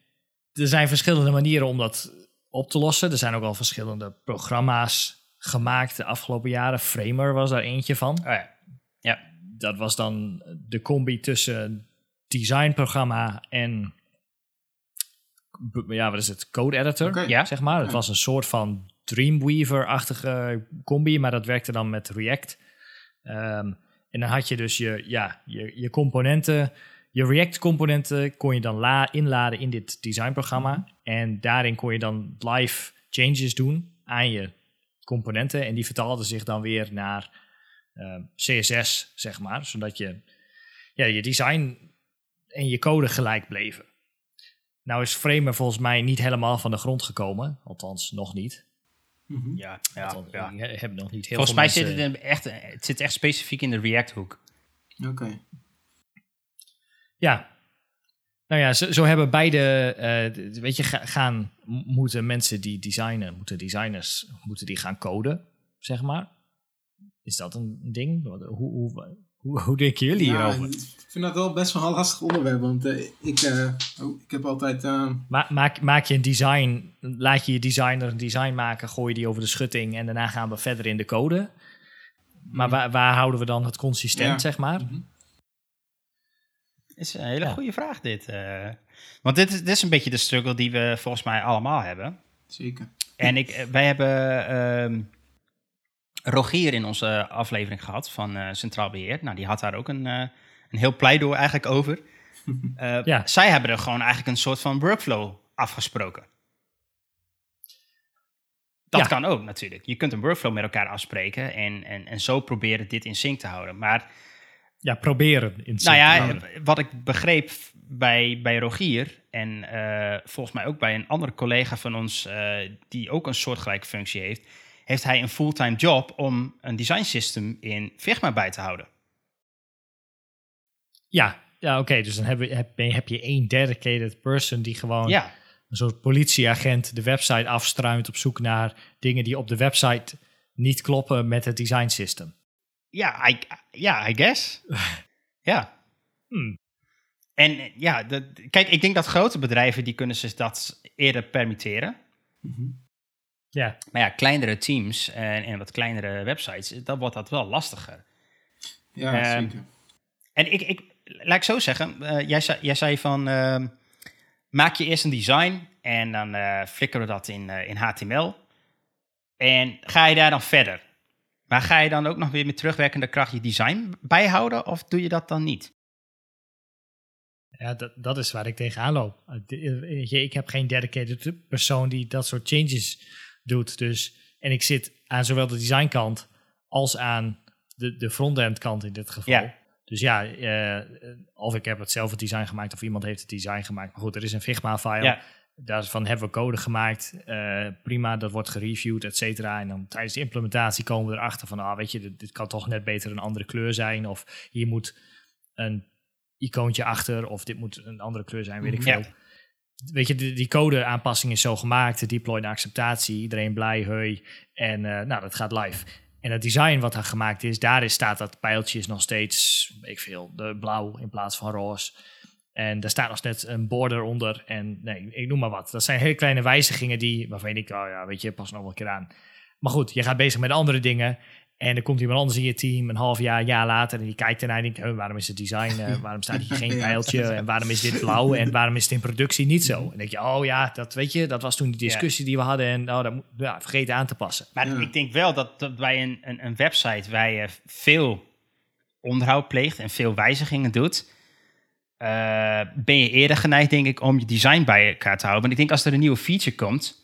er zijn verschillende manieren om dat op te lossen. Er zijn ook al verschillende programma's gemaakt de afgelopen jaren. Framer was daar eentje van. oh ja. ja. Dat was dan de combi tussen designprogramma en ja, wat is het? Code editor, Oké. Ja. zeg maar. Het was een soort van Dreamweaver-achtige combi, maar dat werkte dan met React. Ehm, en dan had je dus je, ja, je, je componenten, je React-componenten kon je dan la inladen in dit designprogramma. En daarin kon je dan live changes doen aan je componenten. En die vertaalden zich dan weer naar ehm, CSS, zeg maar. Zodat je, ja, je design en je code gelijk bleven. Nou is Framer volgens mij niet helemaal van de grond gekomen. Althans, nog niet. Mhm. Ja, ja, Althans, ja. Ik heb nog niet heel Volgens mij veel zit mensen- het, in echt, het zit echt specifiek in de React-hoek. Oké. Ja. Nou ja, zo, zo hebben beide, eh, weet je, ga- gaan, moeten mensen die designen, moeten designers, moeten die gaan coden, zeg maar. Is dat een ding? Hoe, hoe, hoe denken jullie Ja, hierover? ik vind dat wel best wel een lastig onderwerp, want eh, ik, eh, oh, ik heb altijd... Ma- maak, maak je een design, laat je je designer een design maken, gooi je die over de schutting en daarna gaan we verder in de code. Maar waar, waar houden we dan het consistent, Ja. zeg maar? Is een hele Ja. goede vraag dit. eh. want dit is, dit is een beetje de struggle die we volgens mij allemaal hebben. zeker. En ik, eh, wij hebben ehm, Rogier in onze aflevering gehad van eh, Centraal Beheer. Nou, die had daar ook een, eh, een heel pleidooi eigenlijk over. Eh, Ja. Zij hebben er gewoon eigenlijk een soort van workflow afgesproken. Dat Ja. kan ook natuurlijk. Je kunt een workflow met elkaar afspreken en, en, en zo proberen dit in sync te houden. Maar Ja, proberen. In nou ja, wat ik begreep bij, bij Rogier en eh, volgens mij ook bij een andere collega van ons eh, die ook een soortgelijke functie heeft, heeft hij een fulltime job om een design system in Figma bij te houden. Ja, ja oké. dus dan heb je, heb, je- heb je één dedicated person die gewoon Ja, een soort politieagent de website afstruint op zoek naar dingen die op de website niet kloppen met het design system. Ja, I, ja, I guess. ja. Hmm. En ja, dat, kijk, ik denk dat grote bedrijven die kunnen zich dat eerder permitteren. Ja, Maar ja, kleinere teams en, en wat kleinere websites, dan wordt dat wel lastiger. Ja, Ehm, zeker. En ik, ik laat ik zo zeggen, eh, jij, zei, jij zei van ehm, maak je eerst een design en dan eh flikkeren we dat in, eh, in HTML. En ga je daar dan verder? Maar ga je dan ook nog weer met terugwerkende kracht je design bijhouden of doe je dat dan niet? ja dat, dat is waar ik tegenaan loop. Je, Ik heb geen dedicated persoon die dat soort changes doet. Dus, en ik zit aan zowel de designkant als aan de, de frontend kant in dit geval. Ja. Dus ja, eh, of ik heb het zelf het design gemaakt of iemand heeft het design gemaakt. Maar goed, er is een Figma-file. Ja. Daarvan hebben we code gemaakt. Eh, prima, dat wordt gereviewd, et cetera. En dan tijdens de implementatie komen we erachter van... ah, weet je, dit, dit kan toch net beter een andere kleur zijn. Of hier moet een icoontje achter. Of dit moet een andere kleur zijn, weet ik Ja. veel. Weet je, die, die code-aanpassing is zo gemaakt. De deploy naar acceptatie. Iedereen blij, heui. En eh, nou, dat gaat live. En het design wat daar gemaakt is, daar is, staat dat pijltje is nog steeds, weet ik veel, de blauw in plaats van roze. En daar staat nog net een border onder. En nee, ik noem maar wat. Dat zijn hele kleine wijzigingen die, waarvan ik, oh ja, weet je, pas nog wel een keer aan. Maar goed, je gaat bezig met andere dingen. En er komt iemand anders in je team een half jaar, jaar later. En die kijkt ernaar en denkt, "Huh, waarom is het design, eh, waarom staat hier geen pijltje? En waarom is dit blauw? En waarom is het in productie niet zo? En dan denk je, oh ja, dat weet je, dat was toen die discussie die we hadden. En oh, dat moet, ja, vergeten aan te passen. Maar Ja. ik denk wel dat, dat bij een, een, een website waar je veel onderhoud pleegt en veel wijzigingen doet, eh, ben je eerder geneigd, denk ik, om je design bij elkaar te houden. Want ik denk als er een nieuwe feature komt,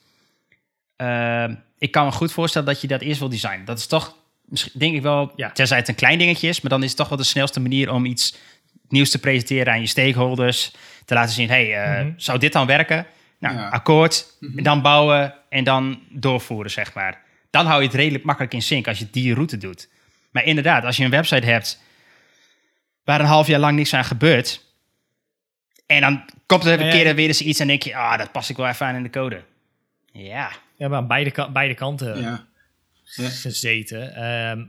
eh, ik kan me goed voorstellen dat je dat eerst wil designen. Dat is toch, denk ik wel, Ja. tenzij het een klein dingetje is, maar dan is het toch wel de snelste manier om iets nieuws te presenteren aan je stakeholders. Te laten zien, hey, eh, Mhm. zou dit dan werken? Nou, Ja. akkoord, Mhm. dan bouwen en dan doorvoeren, zeg maar. Dan hou je het redelijk makkelijk in sync als je die route doet. Maar inderdaad, als je een website hebt waar een half jaar lang niks aan gebeurt, en dan komt er een Ja, ja. keer en weer eens iets en denk je, ah, dat pas ik wel even aan in de code. Ja, Ja, maar aan beide, beide kanten ja. Gezeten. Ehm,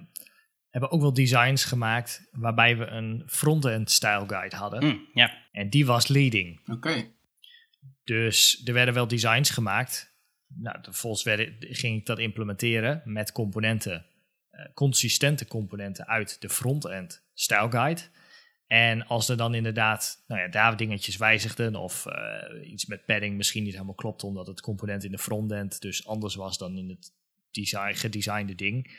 hebben ook wel designs gemaakt waarbij we een front-end style guide hadden. Hm, ja. En die was leading. Oké. Dus er werden wel designs gemaakt. Nou, vervolgens werden, ging ik dat implementeren met componenten, eh, consistente componenten uit de front-end style guide. En als er dan inderdaad nou ja, daar dingetjes wijzigden of eh, iets met padding misschien niet helemaal klopt, omdat het component in de frontend dus anders was dan in het design, gedesignde ding.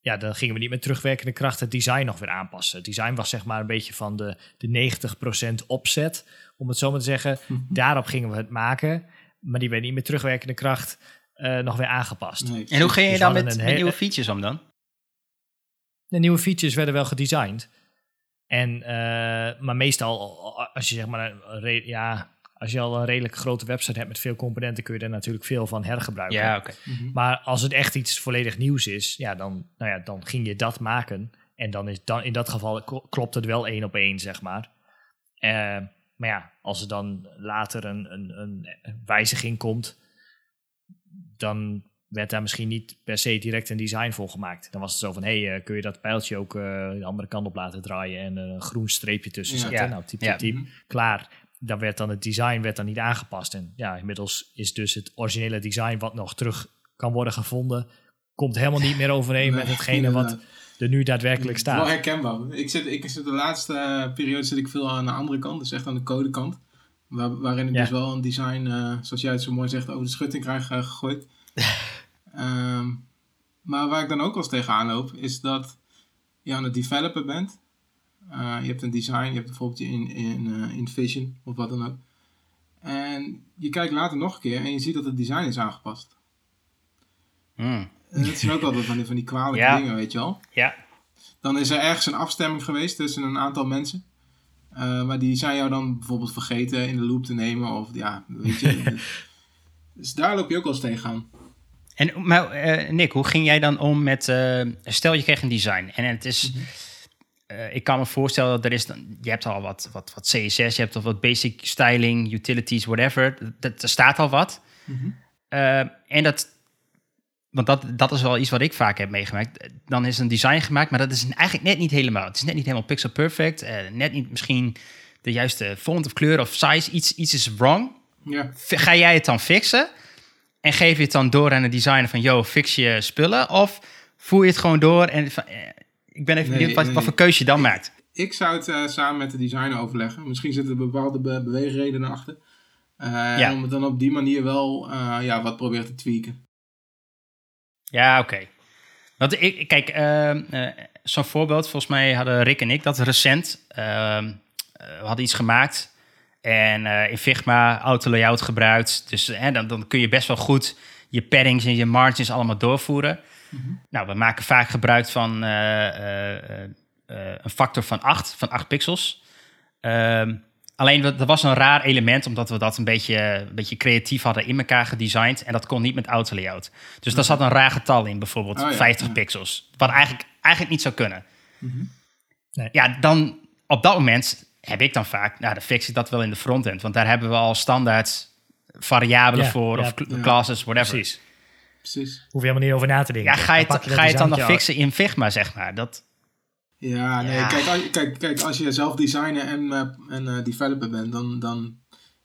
Ja, dan gingen we niet met terugwerkende kracht het design nog weer aanpassen. Het design was zeg maar een beetje van de, de 90% opzet, om het zo maar te zeggen. Daarop gingen we het maken, maar die werd niet met terugwerkende kracht eh, nog weer aangepast. Nee, En hoe ging je Dus dan met, nieuwe features om dan? De nieuwe features werden wel gedesigned. En, eh, maar meestal, als je zeg maar, een ja, als je al een redelijk grote website hebt met veel componenten, kun je er natuurlijk veel van hergebruiken. Ja, oké. Mhm. Maar als het echt iets volledig nieuws is, ja, dan, nou ja, dan ging je dat maken. En dan is dan, in dat geval kl- klopt het wel één op één, zeg maar. Eh, maar ja, als er dan later een, een, een wijziging komt, dan werd daar misschien niet per se direct een design voor gemaakt. Dan was het zo van, hey, eh, kun je dat pijltje ook eh, de andere kant op laten draaien en een groen streepje tussen Ja. zetten. Ja. Nou, typ, Ja. typ, typ. Mhm. Klaar. Dan werd dan het design werd dan niet aangepast. En ja, inmiddels is dus het originele design wat nog terug kan worden gevonden, komt helemaal niet meer overeen met hetgene wat er nu daadwerkelijk Wel staat. herkenbaar. Ik zit, ik zit de laatste eh, periode zit ik veel aan de andere kant, dus echt aan de codekant. Waar, waarin ik Ja. dus wel een design, eh, zoals jij het zo mooi zegt, over de schutting krijg eh, gegooid. Ehm, maar waar ik dan ook wel eens tegenaan loop, is dat je aan het developer bent. Eh, je hebt een design, je hebt bijvoorbeeld je in, in, eh, in Vision of wat dan ook. En je kijkt later nog een keer en je ziet dat het design is aangepast. Hmm. En dat zijn ook altijd van die, van die kwalijke Ja. dingen, weet je wel. Ja. Dan is er ergens een afstemming geweest tussen een aantal mensen. Eh, maar die zijn jou dan bijvoorbeeld vergeten in de loop te nemen. Of ja, weet je. dus daar loop je ook wel eens tegenaan. En, maar eh, Nick, hoe ging jij dan om met... eh, stel, je kreeg een design en het is... eh, ik kan me voorstellen dat er is... Dan, je hebt al wat, wat, wat CSS, je hebt al wat basic styling, utilities, whatever. Dat, er staat al wat. Eh, en dat... Want dat, dat is wel iets wat ik vaak heb meegemaakt. Dan is een design gemaakt, maar dat is eigenlijk net niet helemaal. Het is net niet helemaal pixel perfect. net niet misschien de juiste font of kleur of size. Iets, iets is wrong Ja, ga jij het dan fixen? En geef je het dan door aan de designer van, yo, fix je spullen? Of voer je het gewoon door en van, eh, ik ben even Nee, benieuwd wat, nee. wat voor keuze je dan maakt. ik zou het eh, samen met de designer overleggen. Misschien zitten er bepaalde be beweegredenen achter. Eh, Ja. Om het dan op die manier wel ja, wat proberen te tweaken. Ja, oké. Want ik, kijk, ehm, eh, zo'n voorbeeld, volgens mij hadden Rick en ik dat recent. ehm, we hadden iets gemaakt en eh, in Figma auto layout gebruikt. Dus eh, dan, dan kun je best wel goed je paddings en je margins allemaal doorvoeren. Nou, we maken vaak gebruik van eh, een factor van 8, van 8 pixels. Ehm, alleen, er was een raar element, omdat we dat een beetje, een beetje creatief hadden in elkaar gedesigned. En dat kon niet met auto layout. Dus daar zat een raar getal in, bijvoorbeeld Oh ja, 50 ja. pixels. Wat eigenlijk, eigenlijk niet zou kunnen. Nee. Ja, dan op dat moment heb ik dan vaak, nou, dan fix ik dat wel in de frontend. Want daar hebben we al standaard variabelen Ja, voor, ja, of ja. classes, whatever. Precies. Precies. Hoef je helemaal niet over na te denken. Ja, ga je, Dan ga je het dan, designtje fixen in Figma, zeg maar? Dat, Ja, nee, Ja. Kijk, als, je- kijk, kijk, als je zelf designer en, eh, en eh, developer bent, dan, dan,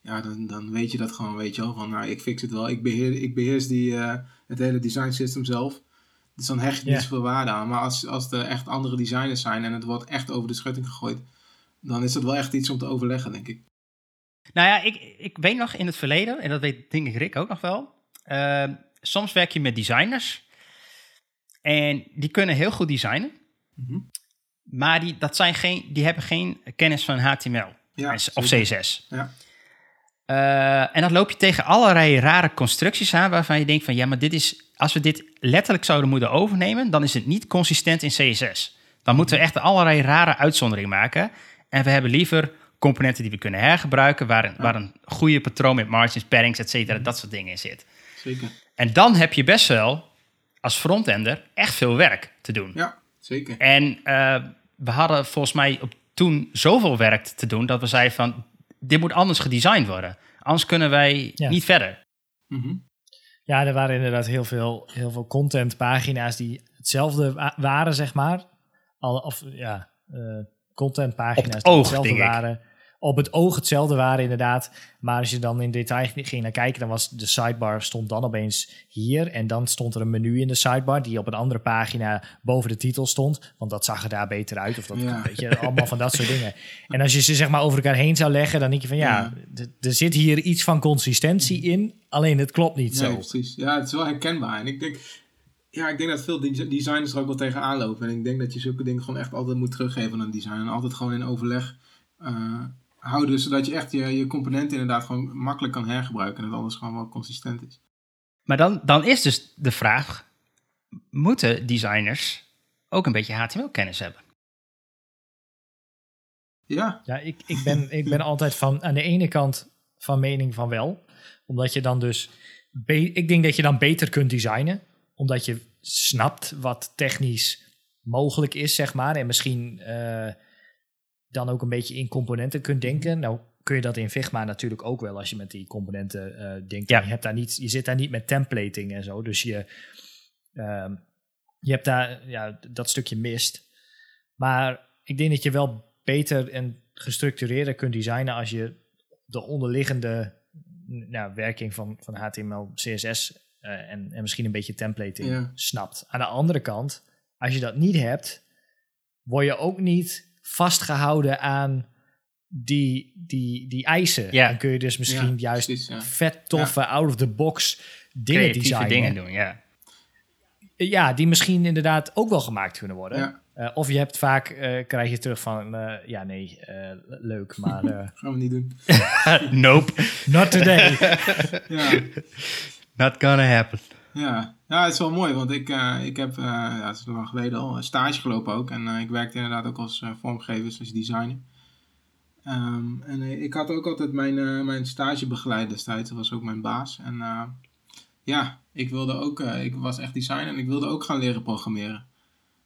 ja, dan, dan weet je dat gewoon, weet je wel. Van, nou, ik fix het wel. Ik, beheer, ik beheers die, eh, het hele design system zelf. Dus dan hecht je niet zoveel waarde aan. Maar als, als er echt andere designers zijn en het wordt echt over de schutting gegooid, dan is dat wel echt iets om te overleggen, denk ik. Nou ja, ik, ik weet nog in het verleden, en dat weet denk ik Rick ook nog wel. eh, soms werk je met designers. En die kunnen heel goed designen. Mhm. Maar die, dat zijn geen, die hebben geen kennis van HTML Ja, of. CSS. Ja. Eh, en dan loop je tegen allerlei rare constructies aan waarvan je denkt van ja, maar dit is, als we dit letterlijk zouden moeten overnemen, dan is het niet consistent in CSS. Dan moeten we echt allerlei rare uitzonderingen maken. En we hebben liever componenten die we kunnen hergebruiken, waar een, waar een goede patroon met margins, paddings, et cetera, dat soort dingen in zit. Zeker. En dan heb je best wel als frontender echt veel werk te doen. Ja, zeker. En eh, we hadden volgens mij op toen zoveel werk te doen dat we zeiden van dit moet anders gedesigned worden. Anders kunnen wij Ja. niet verder. Mhm. Ja, er waren inderdaad heel veel, heel veel contentpagina's die hetzelfde wa- waren, zeg maar. Al, of ja, eh, contentpagina's Op het die oog, hetzelfde waren. Op het oog hetzelfde waren, inderdaad. Maar als je dan in detail ging naar kijken, dan was de sidebar stond dan opeens hier. En dan stond er een menu in de sidebar die op een andere pagina boven de titel stond. Want dat zag er daar beter uit. Of dat, Ja. weet je, allemaal van dat soort dingen. En als je ze zeg maar over elkaar heen zou leggen, dan denk je van ja, er zit hier iets van consistentie in. Alleen het klopt niet Nee, zo. precies. Ja, het is wel herkenbaar. En ik denk, ja, ik denk dat veel de- designers er ook wel tegenaan lopen. En ik denk dat je zulke dingen gewoon echt altijd moet teruggeven aan een design. En altijd gewoon in overleg eh, houden, zodat je echt je, je componenten inderdaad gewoon makkelijk kan hergebruiken. En dat alles gewoon wel consistent is. Maar dan, dan is dus de vraag, moeten designers ook een beetje HTML-kennis hebben? Ja, Ja, ik, ik, ben, ik ben altijd van aan de ene kant van mening van wel. Omdat je dan dus. ik denk dat je dan beter kunt designen. Omdat je snapt wat technisch mogelijk is, zeg maar. En misschien eh, dan ook een beetje in componenten kunt denken. Nou, kun je dat in Figma natuurlijk ook wel als je met die componenten eh denkt. Ja. Je, hebt daar niet, je zit daar niet met templating en zo. Dus je, ehm, je hebt daar ja, dat stukje mist. Maar ik denk dat je wel beter en gestructureerder kunt designen als je de onderliggende nou, werking van, van HTML, CSS eh, en, en misschien een beetje templating Ja. snapt. Aan de andere kant, als je dat niet hebt, word je ook niet vastgehouden aan die, die, die eisen. Ja. Dan kun je dus misschien Ja, juist precies, ja. vet toffe, out-of-the-box dingen Creatieve designen. dingen doen, ja. Ja, die misschien inderdaad ook wel gemaakt kunnen worden. Ja. Eh, of je hebt vaak, eh, krijg je terug van, eh, ja nee, eh, leuk, maar eh, Gaan we niet doen. nope, not today. Ja, not gonna happen. ja. ja het is wel mooi, want ik, eh, ik heb, eh ja, het is lang geleden al, een stage gelopen ook. En eh, ik werkte inderdaad ook als eh, vormgever, als designer. Ehm, en eh, ik had ook altijd mijn, eh, mijn stagebegeleider destijds, dat was ook mijn baas. En eh, ja, ik wilde ook, eh, ik was echt designer en ik wilde ook gaan leren programmeren.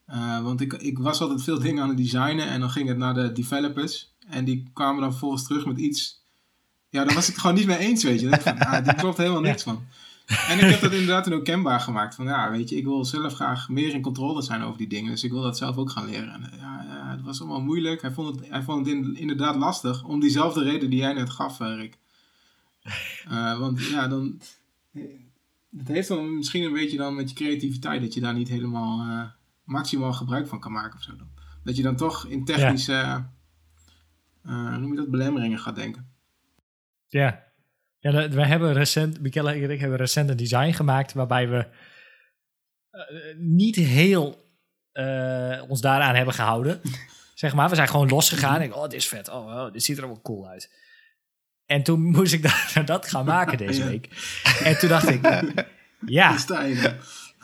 Eh, want ik, ik was altijd veel dingen aan het designen en dan ging het naar de developers. En die kwamen dan volgens terug met iets. Ja, daar was ik het gewoon niet mee eens, weet je. Van, ah, die klopt helemaal niks van. En ik heb dat inderdaad toen ook kenbaar gemaakt. Van ja, weet je, ik wil zelf graag meer in controle zijn over die dingen. Dus ik wil dat zelf ook gaan leren. En eh, ja, ja het was allemaal moeilijk. Hij vond het, hij vond het in- inderdaad lastig. Om diezelfde reden die jij net gaf, eh, Rick. Eh, want ja, dan... Het heeft dan misschien een beetje dan met je creativiteit... dat je daar niet helemaal maximaal gebruik van kan maken of zo. Dan. Dat je dan toch in technische... noem je dat? Belemmeringen gaat denken. Ja, ja we hebben recent, Michelle en ik hebben recent een design gemaakt waarbij we eh, niet heel eh, ons daaraan hebben gehouden. zeg maar, we zijn gewoon losgegaan. Ik, oh, dit is vet. Oh, oh, dit ziet er wel cool uit. En toen moest ik dat, dat gaan maken deze Ja. week. En toen dacht ik, ja,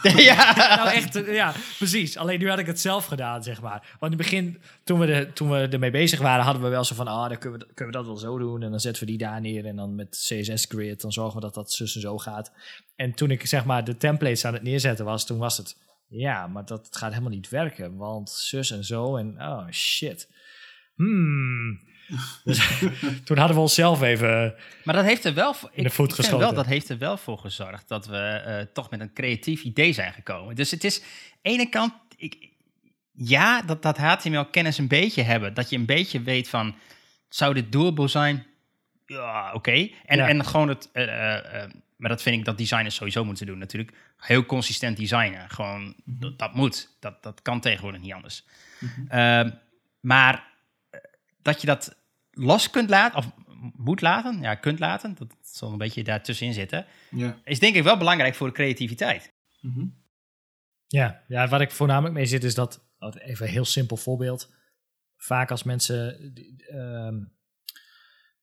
Ja. nou echt, eh, ja, precies. Alleen nu had ik het zelf gedaan, zeg maar. Want in het begin, toen we, de, toen we ermee bezig waren, hadden we wel zo van, ah, dan kunnen we, kunnen we dat wel zo doen. En dan zetten we die daar neer en dan met CSS Grid, dan zorgen we dat dat zus en zo gaat. En toen ik, zeg maar, de templates aan het neerzetten was, toen was het, ja, maar dat gaat helemaal niet werken, want zus en zo en, oh, shit. Hmm. Dus toen hadden we onszelf even, Maar dat heeft er wel voor, In de ik, voet geschoten. wel, dat heeft er wel voor gezorgd dat we eh, toch met een creatief idee zijn gekomen. Dus het is, ene kant, ik, ja, dat, dat HTML-kennis een beetje hebben. Dat je een beetje weet van, zou dit doable zijn? Ja, oké. En, Ja. en gewoon het, eh, eh, eh, maar dat vind ik dat designers sowieso moeten doen natuurlijk. Heel consistent designen. Gewoon, dat, dat moet. Dat, dat kan tegenwoordig niet anders. Ehm, maar eh, dat je dat los kunt laten, of moet laten, ja, kunt laten, dat zal een beetje daartussenin zitten, Ja. is denk ik wel belangrijk voor de creativiteit. Mhm. Ja, ja, waar ik voornamelijk mee zit is dat, even een heel simpel voorbeeld. Vaak als mensen, die- ehm,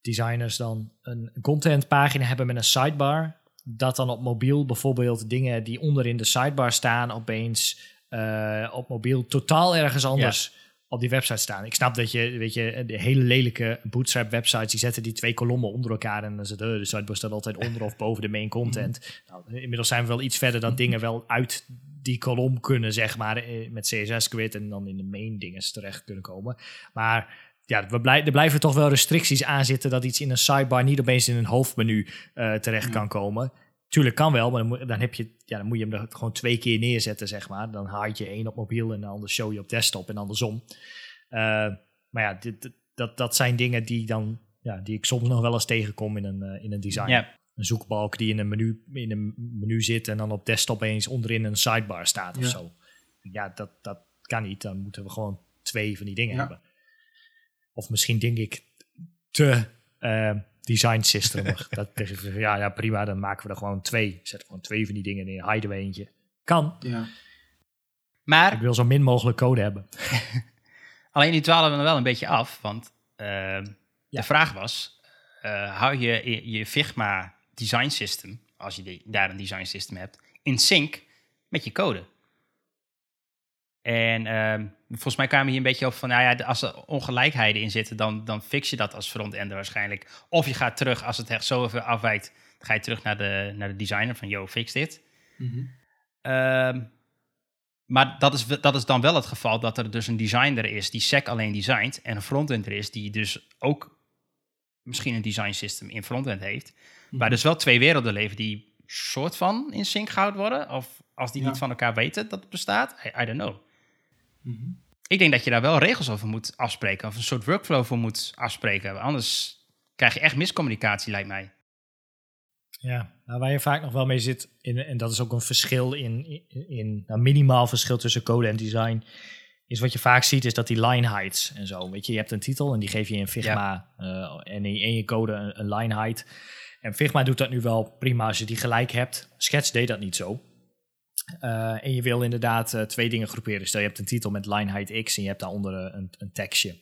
designers dan een contentpagina hebben met een sidebar, dat dan op mobiel bijvoorbeeld dingen die onderin de sidebar staan opeens eh, op mobiel totaal ergens anders op die website staan. Ik snap dat je, weet je, de hele lelijke bootstrap websites, die zetten die twee kolommen onder elkaar en dan zit eh, de sidebar staat altijd onder of boven de main content. Nou, inmiddels zijn we wel iets verder dat dingen wel uit die kolom kunnen, zeg maar, eh, met CSS Grid en dan in de main dingen terecht kunnen komen. Maar ja, we blij, er blijven toch wel restricties aan zitten dat iets in een sidebar niet opeens in een hoofdmenu eh, terecht Ja. kan komen. Tuurlijk kan wel, maar dan, moet- dan, heb je, ja, dan moet je hem er gewoon twee keer neerzetten, zeg maar. Dan haalt je één op mobiel en de ander show je op desktop en andersom. Eh, maar ja, dit, dat, dat zijn dingen die, dan, ja, die ik soms nog wel eens tegenkom in een, eh, in een design. Ja. Een zoekbalk die in een, menu, in een menu zit en dan op desktop eens onderin een sidebar staat of Ja. zo. Ja, dat, dat kan niet. Dan moeten we gewoon twee van die dingen Ja. hebben. Of misschien denk ik te eh, design system. dat, ja, ja, prima, dan maken we er gewoon twee. Zetten we gewoon twee van die dingen neer, hiden we eentje. Kan. Ja. Ik Maar wil zo min mogelijk code hebben. alleen die dwalen we dan wel een beetje af, want eh, Ja. de vraag was, eh, hou je je je Figma design system, als je die- daar een design system hebt, in sync met je code? En ehm, volgens mij kwamen hier een beetje op van, nou ja, als er ongelijkheden in zitten, dan, dan fix je dat als frontender waarschijnlijk. Of je gaat terug, als het echt zoveel afwijkt, dan ga je terug naar de, naar de designer van, yo, fix dit. Mhm. Ehm, maar dat is, dat is dan wel het geval dat er dus een designer is die SEC alleen designt en een frontender is die dus ook misschien een design system in frontend heeft. Mhm. Waar dus wel twee werelden leven die soort van in sync gehouden worden. Of als die Ja. niet van elkaar weten dat het bestaat. I, I don't know. Mhm. Ik denk dat je daar wel regels over moet afspreken. Of een soort workflow voor moet afspreken. Anders krijg je echt miscommunicatie, lijkt mij. Ja, nou, waar je vaak nog wel mee zit, in, en dat is ook een verschil in, in, in nou, minimaal verschil tussen code en design, is wat je vaak ziet, is dat die line heights en zo. Weet je, je hebt een titel en die geef je in Figma eh, en in, in je code een, een line height. En Figma doet dat nu wel prima als je die gelijk hebt. Sketch deed dat niet zo. Eh, en je wil inderdaad eh, twee dingen groeperen. Stel je hebt een titel met line height x en je hebt daaronder eh, een, een tekstje.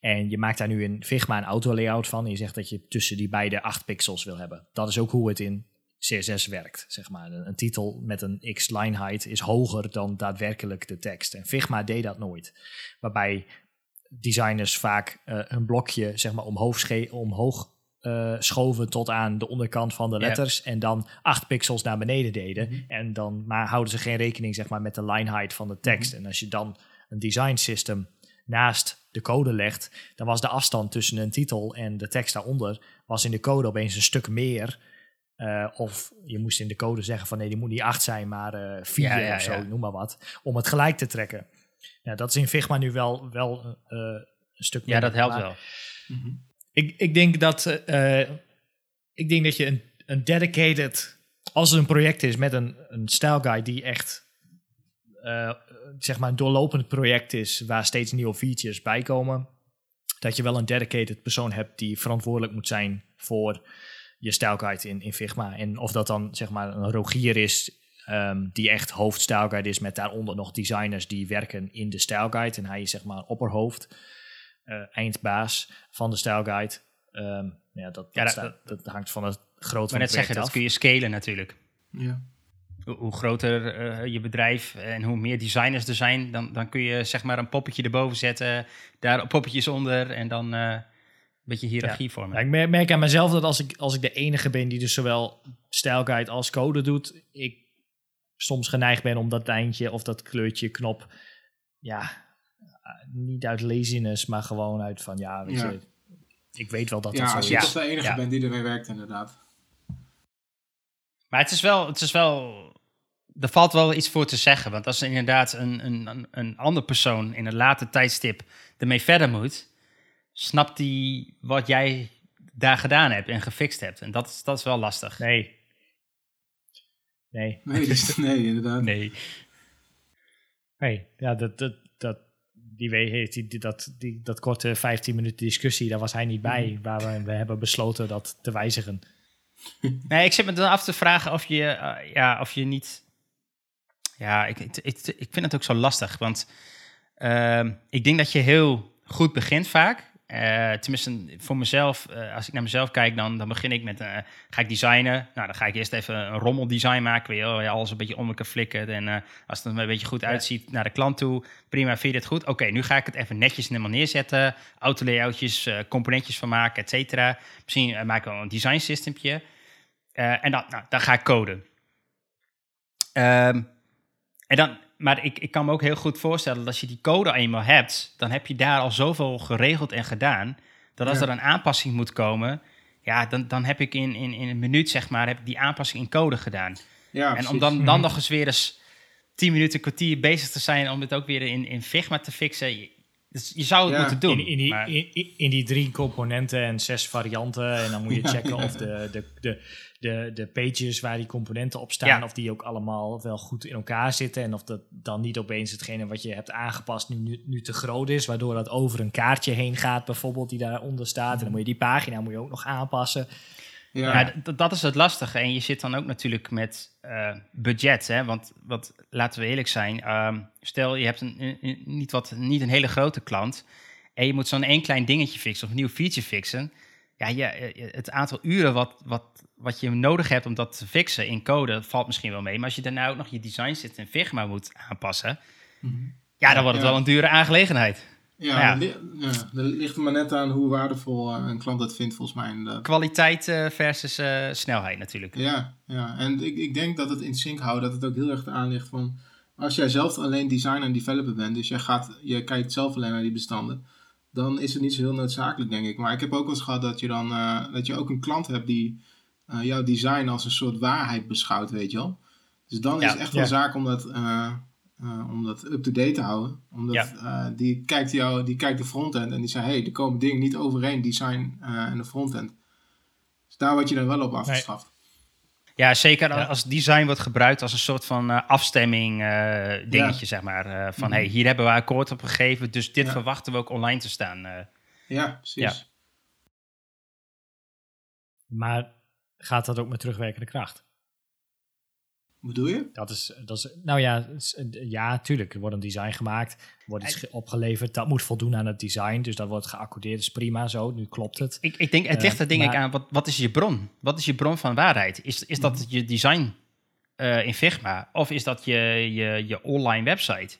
En je maakt daar nu in Figma een auto-layout van. En je zegt dat je tussen die beide 8 pixels wil hebben. Dat is ook hoe het in CSS werkt. Zeg maar. Een, titel met een x line height is hoger dan daadwerkelijk de tekst. En Figma deed dat nooit. Waarbij designers vaak een blokje zeg maar, omhoog, omhoog eh, schoven tot aan de onderkant van de Ja. letters. En dan 8 pixels naar beneden deden. En dan maar houden ze geen rekening zeg maar, met de line height van de tekst. En als je dan een design system naast de code legt, dan was de afstand tussen een titel en de tekst daaronder was in de code opeens een stuk meer. Eh, of je moest in de code zeggen van nee, die moet niet 8 zijn, maar eh 4 Ja, ja, of zo, ja. noem maar wat. Om het gelijk te trekken. Ja, dat is in Figma nu wel, wel eh, een stuk Ja, minder. dat helpt Maar wel. Mhm. Ik, ik denk dat eh, ik denk dat je een, een dedicated, als er een project is met een, een style guide die echt eh, zeg maar een doorlopend project is waar steeds nieuwe features bij komen, dat je wel een dedicated persoon hebt die verantwoordelijk moet zijn voor je style guide in, in Figma. En of dat dan zeg maar een Rogier is ehm, die echt hoofd style guide is met daaronder nog designers die werken in de style guide en hij is zeg maar opperhoofd, eh, eindbaas van de style guide. Ehm, ja, dat, Ja, dat, dat- dat, dat hangt van het groot Maar van net het zeggen, project dat af. kun je scalen natuurlijk. Ja. Hoe, hoe groter eh, je bedrijf en hoe meer designers er zijn, dan, dan kun je zeg maar een poppetje erboven zetten, daar poppetjes onder en dan eh, een beetje hiërarchie vormen. Ja, ik mer- merk aan mezelf dat als ik, als ik de enige ben die dus zowel style guide als code doet, ik soms geneigd ben om dat lijntje of dat kleurtje knop, ja, eh, niet uit laziness, maar gewoon uit van, ja, weet Ja. je, ik weet wel dat ja, dat als zo je is. toch de enige Ja. bent die ermee werkt, inderdaad. Maar het is wel, het is wel, er valt wel iets voor te zeggen. Want als er inderdaad een, een, een, andere persoon in een later tijdstip ermee verder moet, snapt hij wat jij daar gedaan hebt en gefixt hebt. En dat, is- dat is wel lastig. Nee. Nee. Nee, nee inderdaad. Nee. Nee, ja, dat, dat, die, die, die- dat, die, dat korte 15 minuten discussie, daar was hij niet bij, waar we, we hebben besloten dat te wijzigen. Nee, ik zit me dan af te vragen of je, eh, ja, of je niet. Ja, ik, ik, ik, ik vind het ook zo lastig. Want ehm, ik denk dat je heel goed begint vaak. Eh, tenminste, voor mezelf, eh, als ik naar mezelf kijk, dan, dan begin ik met, eh, ga ik designen. Nou, dan ga ik eerst even een rommeldesign maken, je alles een beetje om elkaar flikkert. En als het er een beetje goed uitziet, naar de klant toe. Prima, vind je dit goed? Oké, nu ga ik het even netjes helemaal neerzetten. Autolayoutjes, componentjes van maken, et cetera. Misschien maken we wel een design systempje. En dan, nou, dan ga ik coden. Ehm, en dan, maar ik, ik kan me ook heel goed voorstellen dat als je die code eenmaal hebt, dan heb je daar al zoveel geregeld en gedaan, dat als Ja. er een aanpassing moet komen, ja, dan, dan heb ik in, in, in een minuut, zeg maar, heb ik die aanpassing in code gedaan. Ja, en precies. om dan, dan Mhm. nog eens weer eens 10 minuten, kwartier bezig te zijn om het ook weer in, in Figma te fixen. Je, dus je zou het Ja. moeten doen. In, in, die, maar- in, in- die drie componenten en zes varianten. En dan moet je Ja, checken ja. of de, de, de, de, de pages waar die componenten op staan, Ja. of die ook allemaal wel goed in elkaar zitten. En of dat dan niet opeens hetgene wat je hebt aangepast nu, nu, nu te groot is, waardoor dat over een kaartje heen gaat, bijvoorbeeld, die daaronder staat. En dan moet je die pagina moet je ook nog aanpassen. ja. Ja, d- dat is het lastige. En je zit dan ook natuurlijk met eh, budget. Hè? Want wat, laten we eerlijk zijn. ehm, stel, je hebt een- niet, wat, niet een hele grote klant. En je moet zo'n één klein dingetje fixen of een nieuw feature fixen. Ja, je, eh, het aantal uren wat, wat, wat je nodig hebt om dat te fixen in code, dat valt misschien wel mee. Maar als je daarna ook nog je design system in Figma moet aanpassen. Mhm. Ja, dan wordt het Ja. wel een dure aangelegenheid. Ja, Ja. dat li- ja, dat ligt er maar net aan hoe waardevol eh, een klant dat vindt, volgens mij. inderdaad. Kwaliteit eh, versus eh, snelheid natuurlijk. Ja, ja. en ik, ik denk dat het in sync houden, dat het ook heel erg aan ligt van... Als jij zelf alleen designer en developer bent, dus jij gaat, je kijkt zelf alleen naar die bestanden... dan is het niet zo heel noodzakelijk, denk ik. Maar ik heb ook wel eens gehad dat je dan eh, dat je ook een klant hebt die eh, jouw design als een soort waarheid beschouwt, weet je wel. Dus dan is het echt wel Ja. zaak om dat, eh, om dat up-to-date te houden. Omdat Ja. die, kijkt jou, die kijkt de frontend en die zegt, hey, er komen dingen niet overeen, design en de frontend. Dus daar word je dan wel op afgestraft. Ja, zeker Ja. als design wordt gebruikt als een soort van eh, afstemming eh, dingetje, Ja. zeg maar. Eh, van, Mhm. hey, hier hebben we akkoord op gegeven, dus dit Ja. verwachten we ook online te staan. eh. Ja, precies. Ja. Maar gaat dat ook met terugwerkende kracht? Bedoel je? Dat is, dat is, nou ja, ja, tuurlijk. Er wordt een design gemaakt, wordt iets ge- opgeleverd. Dat moet voldoen aan het design, dus dat wordt geaccordeerd. is prima zo, nu klopt het. Ik, ik denk, het Eh, ligt er denk ik aan, wat, wat is je bron? Wat is je bron van waarheid? Is, is dat je design eh, in Figma? Of is dat je, je, je online website?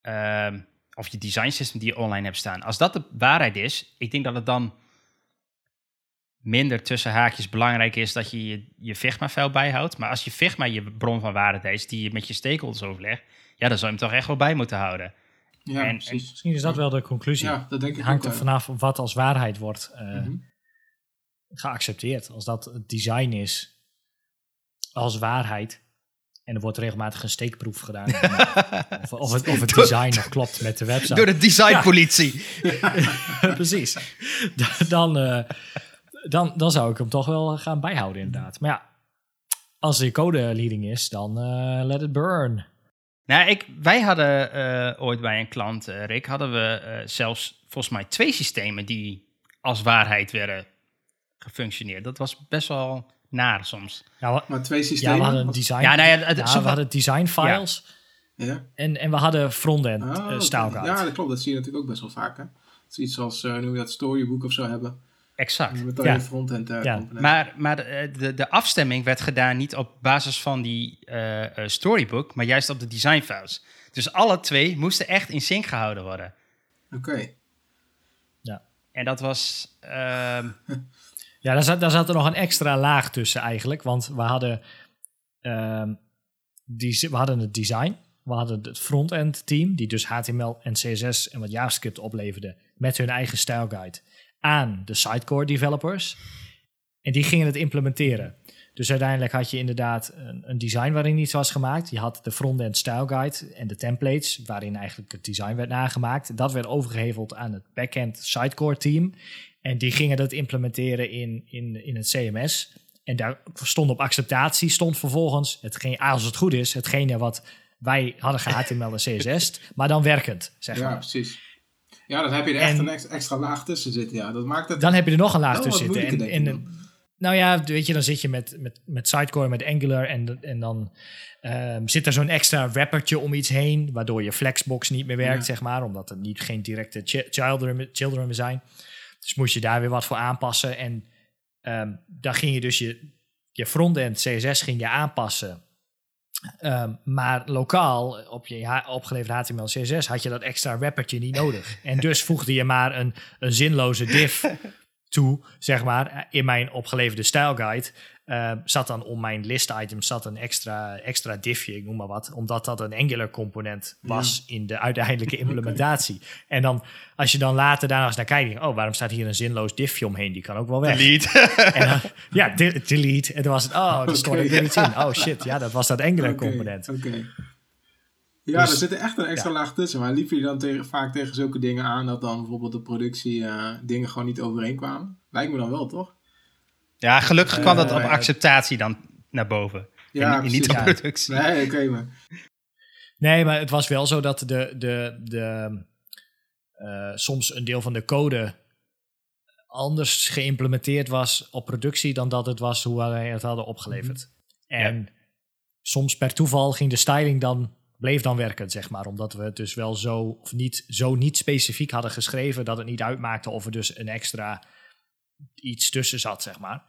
Ehm, of je design system die je online hebt staan? Als dat de waarheid is, ik denk dat het dan minder tussen haakjes belangrijk is dat je je, je Figma-file bijhoudt. Maar als je Figma je bron van waarheid is, die je met je stakeholders overlegt, ja, dan zou je hem toch echt wel bij moeten houden. Ja, En- precies. Misschien is dat wel de conclusie. Ja, dat denk ik hangt ook er vanaf wat als waarheid wordt eh, Mhm. geaccepteerd. Als dat het design is als waarheid. En er wordt regelmatig een steekproef gedaan. of, of, het, of het design nog klopt met de website. Door de designpolitie. Precies. Dan, eh, dan, dan zou ik hem toch wel gaan bijhouden, inderdaad. Maar ja, als die code leading is, dan eh, let it burn. Nou, ik, wij hadden eh, ooit bij een klant, eh, Rick, hadden we eh, zelfs volgens mij twee systemen die als waarheid werden gefunctioneerd. Dat was best wel naar soms. Ja, we, Maar twee ja, systemen. we hadden design. Ja, nou ja, het- ja, we hadden design files Ja. en, en we hadden frontend Oh, style guide. Ja, dat klopt. Dat zie je natuurlijk ook best wel vaak. Hè? Dat is iets als, eh hoe je dat, storybook of zo hebben. Exact. Ja. je frontend eh Ja. component. Maar, maar eh, de, de afstemming werd gedaan niet op basis van die eh, storybook, maar juist op de design files. Dus alle twee moesten echt in sync gehouden worden. Oké. En dat was. ehm, Ja, daar zat, daar zat er nog een extra laag tussen eigenlijk. Want we hadden, ehm, die, we hadden het design. We hadden het front-end team, die dus HTML en CSS en wat JavaScript opleverde met hun eigen style guide aan de Sitecore developers. En die gingen het implementeren. Dus uiteindelijk had je inderdaad een, een design waarin iets was gemaakt. Je had de front-end style guide en de templates waarin eigenlijk het design werd nagemaakt. Dat werd overgeheveld aan het back-end Sitecore team. En die gingen dat implementeren in, in, in het CMS. En daar stond op acceptatie, stond vervolgens, hetgeen, als het goed is, hetgene wat wij hadden ge-HTML en CSS, maar dan werkend, zeg Ja, maar. precies. Ja, dan heb je er echt En- een ex- extra laag tussen zitten. Ja, dat maakt het Dan heb je er nog een laag tussen zitten. En, nou ja, weet je, dan zit je met, met, met Sitecore, met Angular en, en dan ehm, zit er zo'n extra wrappertje om iets heen, waardoor je Flexbox niet meer werkt, Ja. zeg maar, omdat er niet, geen directe chi- children, children meer zijn. Dus moest je daar weer wat voor aanpassen. En ehm, dan ging je dus je, je frontend CSS ging je aanpassen. Ehm, maar lokaal op je ha- opgeleverd HTML CSS had je dat extra wrappertje niet nodig. En dus voegde je maar een, een zinloze div toe, zeg maar, in mijn opgeleverde style eh, zat dan om mijn list items zat een extra, extra diffje, ik noem maar wat, omdat dat een Angular component was in de uiteindelijke implementatie. En dan, als je dan later daar nog eens naar kijkt, denk oh, waarom staat hier een zinloos diffje omheen? Die kan ook wel weg. delete. En dan- ja, de- delete. En toen was het, oh, er stond Oké, er iets in. Oh shit, ja, dat was dat Angular component. Oké. Ja, Dus- er zit er echt een extra laag tussen. Maar liep je dan tegen, vaak tegen zulke dingen aan dat dan bijvoorbeeld de productie eh, dingen gewoon niet overeenkwamen? Lijkt me dan wel, toch? Ja, gelukkig kwam dat op Eh, acceptatie dan naar boven. Ja, en, en niet op ja. productie. Nee, oké, maar. Nee, maar het was wel zo dat de, de, de, eh, soms een deel van de code anders geïmplementeerd was op productie dan dat het was hoe wij het hadden opgeleverd. En soms per toeval ging de styling dan, bleef dan werken, zeg maar. Omdat we het dus wel zo, of niet, zo niet specifiek hadden geschreven dat het niet uitmaakte of er dus een extra iets tussen zat, zeg maar.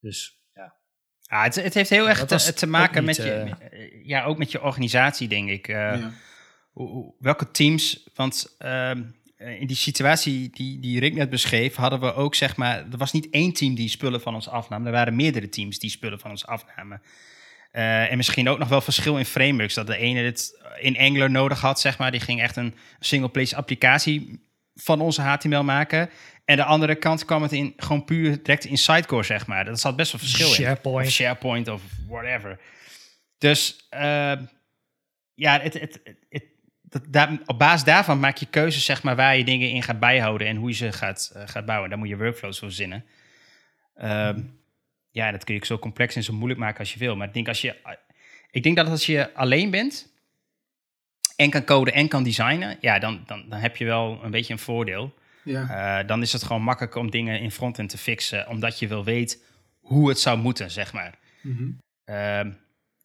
Dus ja. Ja, het, het heeft heel Ja, erg te, maken met niet, je, eh, met- ja, ook met je organisatie, denk ik. Eh, ja. hoe- hoe- welke teams, want ehm, eh, in die situatie die, die Rick net beschreef, hadden we ook, zeg maar, er was niet één team die spullen van ons afnam. Er waren meerdere teams die spullen van ons afnamen. Eh, en misschien ook nog wel verschil in frameworks. Dat de ene het in Angular nodig had, zeg maar. Die ging echt een single-place applicatie van onze HTML maken. En de andere kant kwam het in, gewoon puur direct in Sitecore, zeg maar. Dat zat best wel verschil in. SharePoint. Of SharePoint of whatever. Dus uh, ja, het, het, het, dat, daar, op basis daarvan maak je keuzes zeg maar, waar je dingen in gaat bijhouden en hoe je ze gaat, uh, gaat bouwen. Daar moet je workflows voor zinnen. Um, ja, dat kun je zo complex en zo moeilijk maken als je wil. Maar ik denk, als je, ik denk dat als je alleen bent en kan coden en kan designen, ja, dan, dan, dan heb je wel een beetje een voordeel. Ja. Uh, dan is het gewoon makkelijker om dingen in frontend te fixen, omdat je wel weet hoe het zou moeten, zeg maar. Mm -hmm. uh,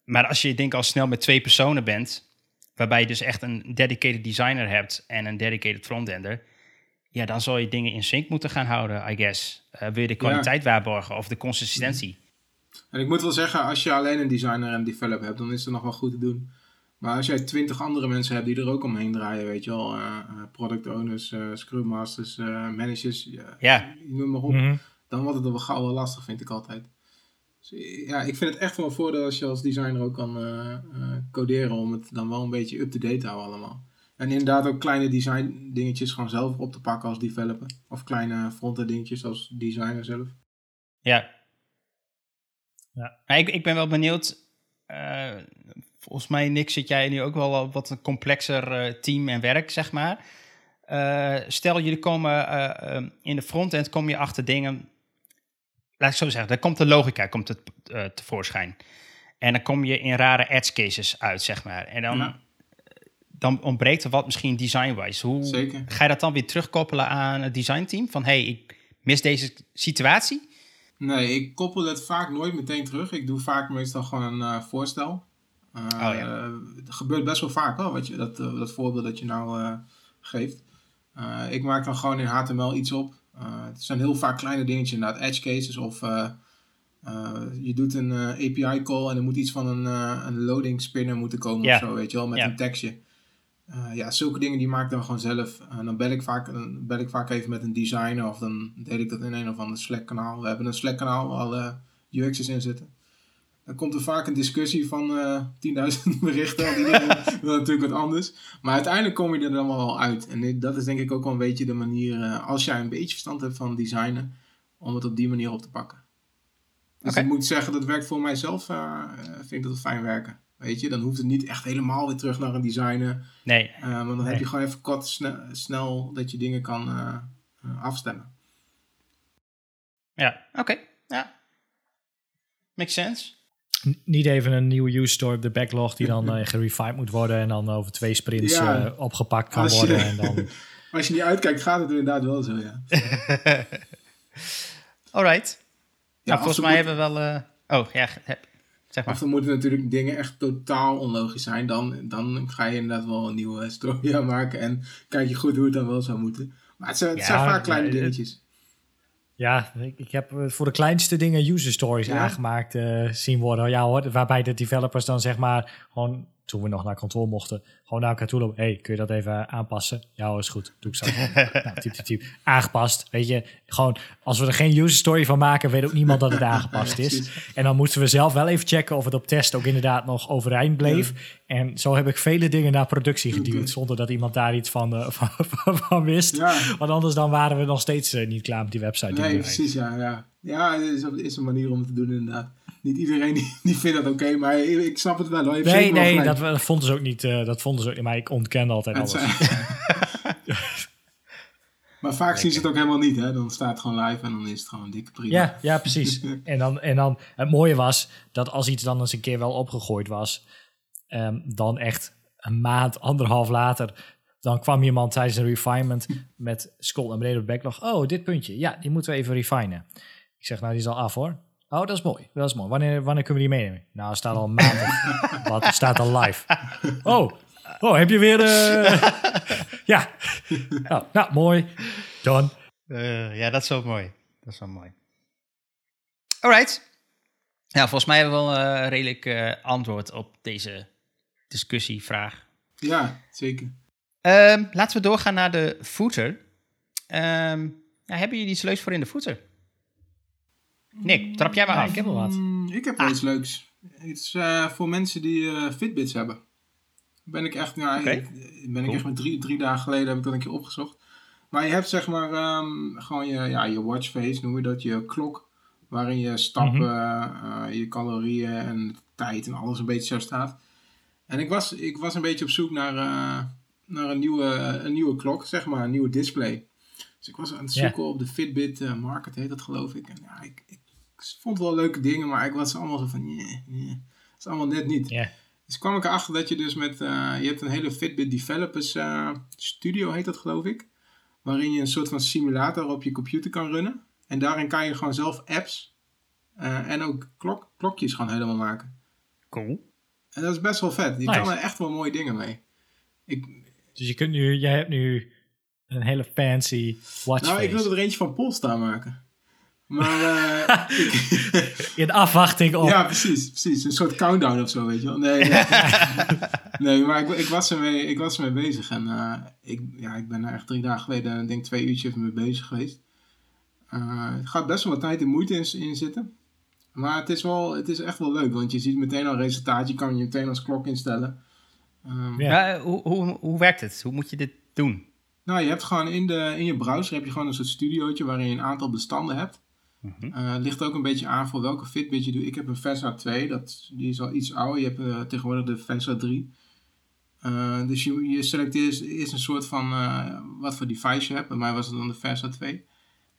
maar als je denk al snel met twee personen bent, waarbij je dus echt een dedicated designer hebt en een dedicated frontender, ja, dan zal je dingen in sync moeten gaan houden, I guess. Uh, wil je de kwaliteit ja. waarborgen of de consistentie? En ik moet wel zeggen, als je alleen een designer en developer hebt, dan is het nog wel goed te doen. Maar als jij twintig andere mensen hebt die er ook omheen draaien, weet je wel, uh, product owners, uh, scrum masters, managers, ja. noem maar op, Mhm. dan wordt het wel gauw wel lastig, vind ik altijd. Dus, ja, ik vind het echt wel een voordeel als je als designer ook kan uh, uh, coderen om het dan wel een beetje up-to-date te houden allemaal. En inderdaad ook kleine design dingetjes gewoon zelf op te pakken als developer. Of kleine frontend dingetjes als designer zelf. Ja. Ja. Maar ik, ik ben wel benieuwd. Volgens mij, Nick, zit jij nu ook wel wat een complexer team en werk, zeg maar. stel, jullie komen in de frontend, kom je achter dingen laat ik zo zeggen, daar komt de logica komt het, uh, tevoorschijn. En dan kom je in rare edge cases uit, zeg maar. En dan, Ja. dan ontbreekt er wat misschien design-wise. Hoe Zeker. ga je dat dan weer terugkoppelen aan het designteam? Van, hey, ik mis deze situatie. Nee, ik koppel het vaak nooit meteen terug. Ik doe vaak meestal gewoon een uh, voorstel. Uh, Oh, ja. Het gebeurt best wel vaak wat je, dat, uh, dat voorbeeld dat je nou uh, geeft. Ik maak dan gewoon in HTML iets op. Het zijn heel vaak kleine dingetjes, inderdaad, edge cases of je doet een API call en er moet iets van een, een loading spinner moeten komen of zo, weet je wel, met een tekstje. Uh, ja, zulke dingen die maak ik dan gewoon zelf. En dan bel ik, vaak, dan bel ik vaak even met een designer of dan deel ik dat in een of ander Slack kanaal. We hebben een Slack kanaal waar alle UX'ers in zitten. Dan komt er vaak een discussie van uh, 10.000 berichten. Want iedereen wil natuurlijk wat anders. Maar uiteindelijk kom je er dan wel uit. En dat is denk ik ook wel een beetje de manier, uh, als jij een beetje verstand hebt van designen, om het op die manier op te pakken. Dus ik moet zeggen, dat werkt voor mijzelf, uh, vind ik dat fijn werken. Weet je, dan hoeft het niet echt helemaal weer terug naar een designer. Nee, Uh, want dan Nee. heb je gewoon even kort, snel, snel dat je dingen kan afstemmen. ja, oké. Ja. Makes sense. Niet even een nieuwe use story op de backlog die dan uh, gerefined moet worden en dan over twee sprints Ja. uh, opgepakt kan je- worden. En dan, als je niet uitkijkt, gaat het inderdaad wel zo, ja. Alright. Ja, nou, volgens mij hebben we wel... eh, Oh, ja, heb, zeg maar. Of dan moeten natuurlijk dingen echt totaal onlogisch zijn. Dan, dan ga je inderdaad wel een nieuwe story aanmaken. En kijk je goed hoe het dan wel zou moeten. Maar het zijn, het Ja, zijn vaak kleine dingetjes. Ja, ik, ik heb eh, voor de kleinste dingen user stories Ja? aangemaakt eh, zien worden. Ja hoor, waarbij de developers dan zeg maar gewoon, toen we nog naar kantoor mochten, gewoon naar elkaar toe lopen. hey, kun je dat even aanpassen? Ja is goed. Doe ik zo. nou, typ, typ, typ. Aangepast, weet je. Gewoon, als we er geen user story van maken, weet ook niemand dat het aangepast is. En dan moesten we zelf wel even checken of het op test ook inderdaad nog overeind bleef. En zo heb ik vele dingen naar productie geduwd, zonder dat iemand daar iets van, eh, van, van, van wist. Ja, Want anders dan waren we nog steeds eh, niet klaar met die website. nee, precies, ja. Ja, ja het is, is een manier om het te doen inderdaad. Niet iedereen die, die vindt dat oké, maar ik snap het wel. hoor. Je Nee, wel nee, dat, dat vonden ze ook niet. eh, dat vonden ze ook. Maar ik ontkende altijd Het alles. maar vaak zien ze het ook helemaal niet, hè. Dan staat het gewoon live en dan is het gewoon een dikke prima. Ja, ja, precies. en, dan, en dan, het mooie was dat als iets dan eens een keer wel opgegooid was, ehm, dan echt een maand, anderhalf later, dan kwam iemand tijdens een refinement met beneden op de backlog. Oh, dit puntje. Ja, die moeten we even refinen. Ik zeg, nou, die is al af hoor. Oh, dat is mooi. Dat is mooi. Wanneer, wanneer kunnen we die meenemen? Nou, het staat al een maand. of- Wat het staat al live. Oh, oh heb je weer... eh, ja. Oh, nou, mooi. Done. Eh, ja, dat is wel mooi. Dat is wel mooi. Alright. Ja, volgens mij hebben we wel eh, redelijk eh, antwoord op deze discussievraag. Ja, zeker. Ehm, laten we doorgaan naar de footer. Ehm, ja, hebben jullie iets leuks voor in de footer? Nick, trap jij maar Ja, af. ik heb wel wat. Mm, ik heb wel iets leuks. Iets eh, voor mensen die eh, Fitbits hebben. Ben ik echt, nou, Oké. ik- ben ik Cool. echt met drie, drie dagen geleden heb ik dat een keer opgezocht. Maar je hebt zeg maar ehm, gewoon je, ja, je watchface, noem je dat, je klok. Waarin je stappen, Mhm. eh, je calorieën en tijd en alles een beetje zo staat. En ik was, ik was een beetje op zoek naar, eh, naar een, nieuwe, een nieuwe klok, zeg maar, een nieuwe display. Dus ik was aan het zoeken op de Fitbit Market, heet dat geloof ik. En ja, ik vond wel leuke dingen, maar ik was allemaal zo van, nee, is allemaal net niet. Dus kwam ik erachter dat je dus met, eh, je hebt een hele Fitbit Developers eh, Studio, heet dat geloof ik. Waarin je een soort van simulator op je computer kan runnen. En daarin kan je gewoon zelf apps eh, en ook klok, klokjes gewoon helemaal maken. Cool. En dat is best wel vet. Je Nice. kan er echt wel mooie dingen mee. Ik, Dus je kunt nu, jij hebt nu een hele fancy watch nou, ik wilde er eentje van Polestar maken. Maar eh, ik- In afwachting op... ja, precies, precies. Een soort countdown of zo, weet je wel. Nee, nee. nee maar ik, ik, was ermee, ik was ermee bezig. En eh, ik, ja, ik ben er echt drie dagen geleden, ik denk twee uurtjes mee bezig geweest. Eh, het gaat best wel wat tijd en moeite in, in zitten. Maar het is, wel, het is echt wel leuk, want je ziet meteen al resultaat. Je kan je meteen als klok instellen. Ehm, Ja. Ja, hoe, hoe, hoe werkt het? Hoe moet je dit doen? Nou, je hebt gewoon in, de, in je browser heb je gewoon een soort studiootje waarin je een aantal bestanden hebt. Het ligt ook een beetje aan voor welke Fitbit je doet. Ik heb een Versa 2, dat, die is al iets ouder. Je hebt eh, tegenwoordig de Versa 3. Eh, dus je, je selecteert eerst een soort van wat voor device je hebt. Bij mij was het dan de Versa 2.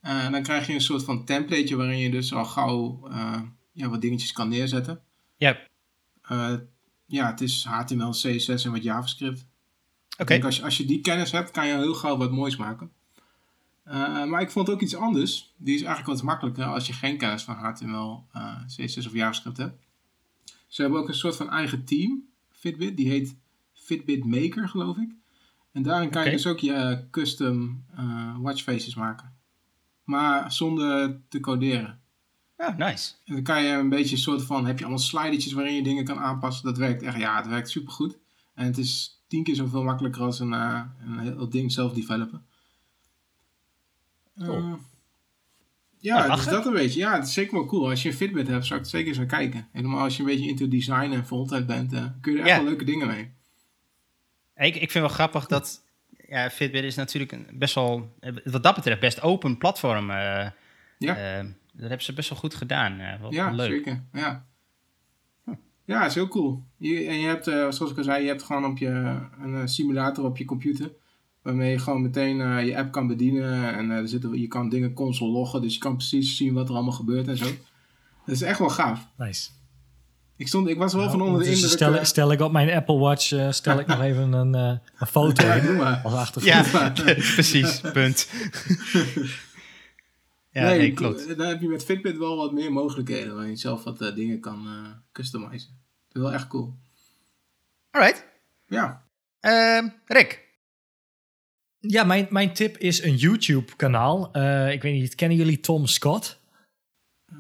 Eh, en dan krijg je een soort van templateje waarin je dus al gauw ja, wat dingetjes kan neerzetten. Ja, oké. Eh, ja, het is HTML, CSS en wat JavaScript. Denk als je, als je die kennis hebt, kan je heel gauw wat moois maken. Eh, maar ik vond ook iets anders. Die is eigenlijk wat makkelijker als je geen kennis van HTML, eh, CSS of JavaScript hebt. Ze hebben ook een soort van eigen team, Fitbit. Die heet Fitbit Maker, geloof ik. En daarin kan je dus ook je eh, custom eh, watchfaces maken. Maar zonder te coderen. Oh, nice. En dan kan je een beetje een soort van, heb je allemaal slidertjes waarin je dingen kan aanpassen. Dat werkt echt, ja, het werkt supergoed. En het is tien keer zoveel makkelijker als een, eh, een heel ding zelf developen. Cool. Eh, ja, Nou, dus lachen. dat een beetje. Ja, het is zeker wel cool. Als je een Fitbit hebt, zou ik het zeker eens gaan kijken. Helemaal als je een beetje into design en voltijd bent, eh, kun je er echt Ja. wel leuke dingen mee. Ik, ik vind wel grappig dat ja, Fitbit is natuurlijk een best wel, eh, wat dat betreft, best open platform. eh, Ja. eh, dat hebben ze best wel goed gedaan. wat Ja, leuk. zeker. Ja. Ja, is heel cool. Je, en je hebt, zoals ik al zei, je hebt gewoon op je, een simulator op je computer. Waarmee je gewoon meteen eh, je app kan bedienen. En eh, er zitten, je kan dingen console loggen. Dus je kan precies zien wat er allemaal gebeurt en zo. Dat is echt wel gaaf. Nice. Ik, stond, ik was wel Nou, van onder de indruk... Stel, eh, stel ik op mijn Apple Watch eh, stel ik nog even een, eh, een foto ja, in doe maar. als achtergrond. Ja, precies. Punt. ja, nee, nee, klopt. Dan heb je met Fitbit wel wat meer mogelijkheden. Waar je zelf wat eh, dingen kan eh customizen. Dat is wel echt cool. Alright. Ja. Ehm, Rick. Ja, mijn, mijn tip is een YouTube-kanaal. Eh, ik weet niet, kennen jullie Tom Scott? Eh,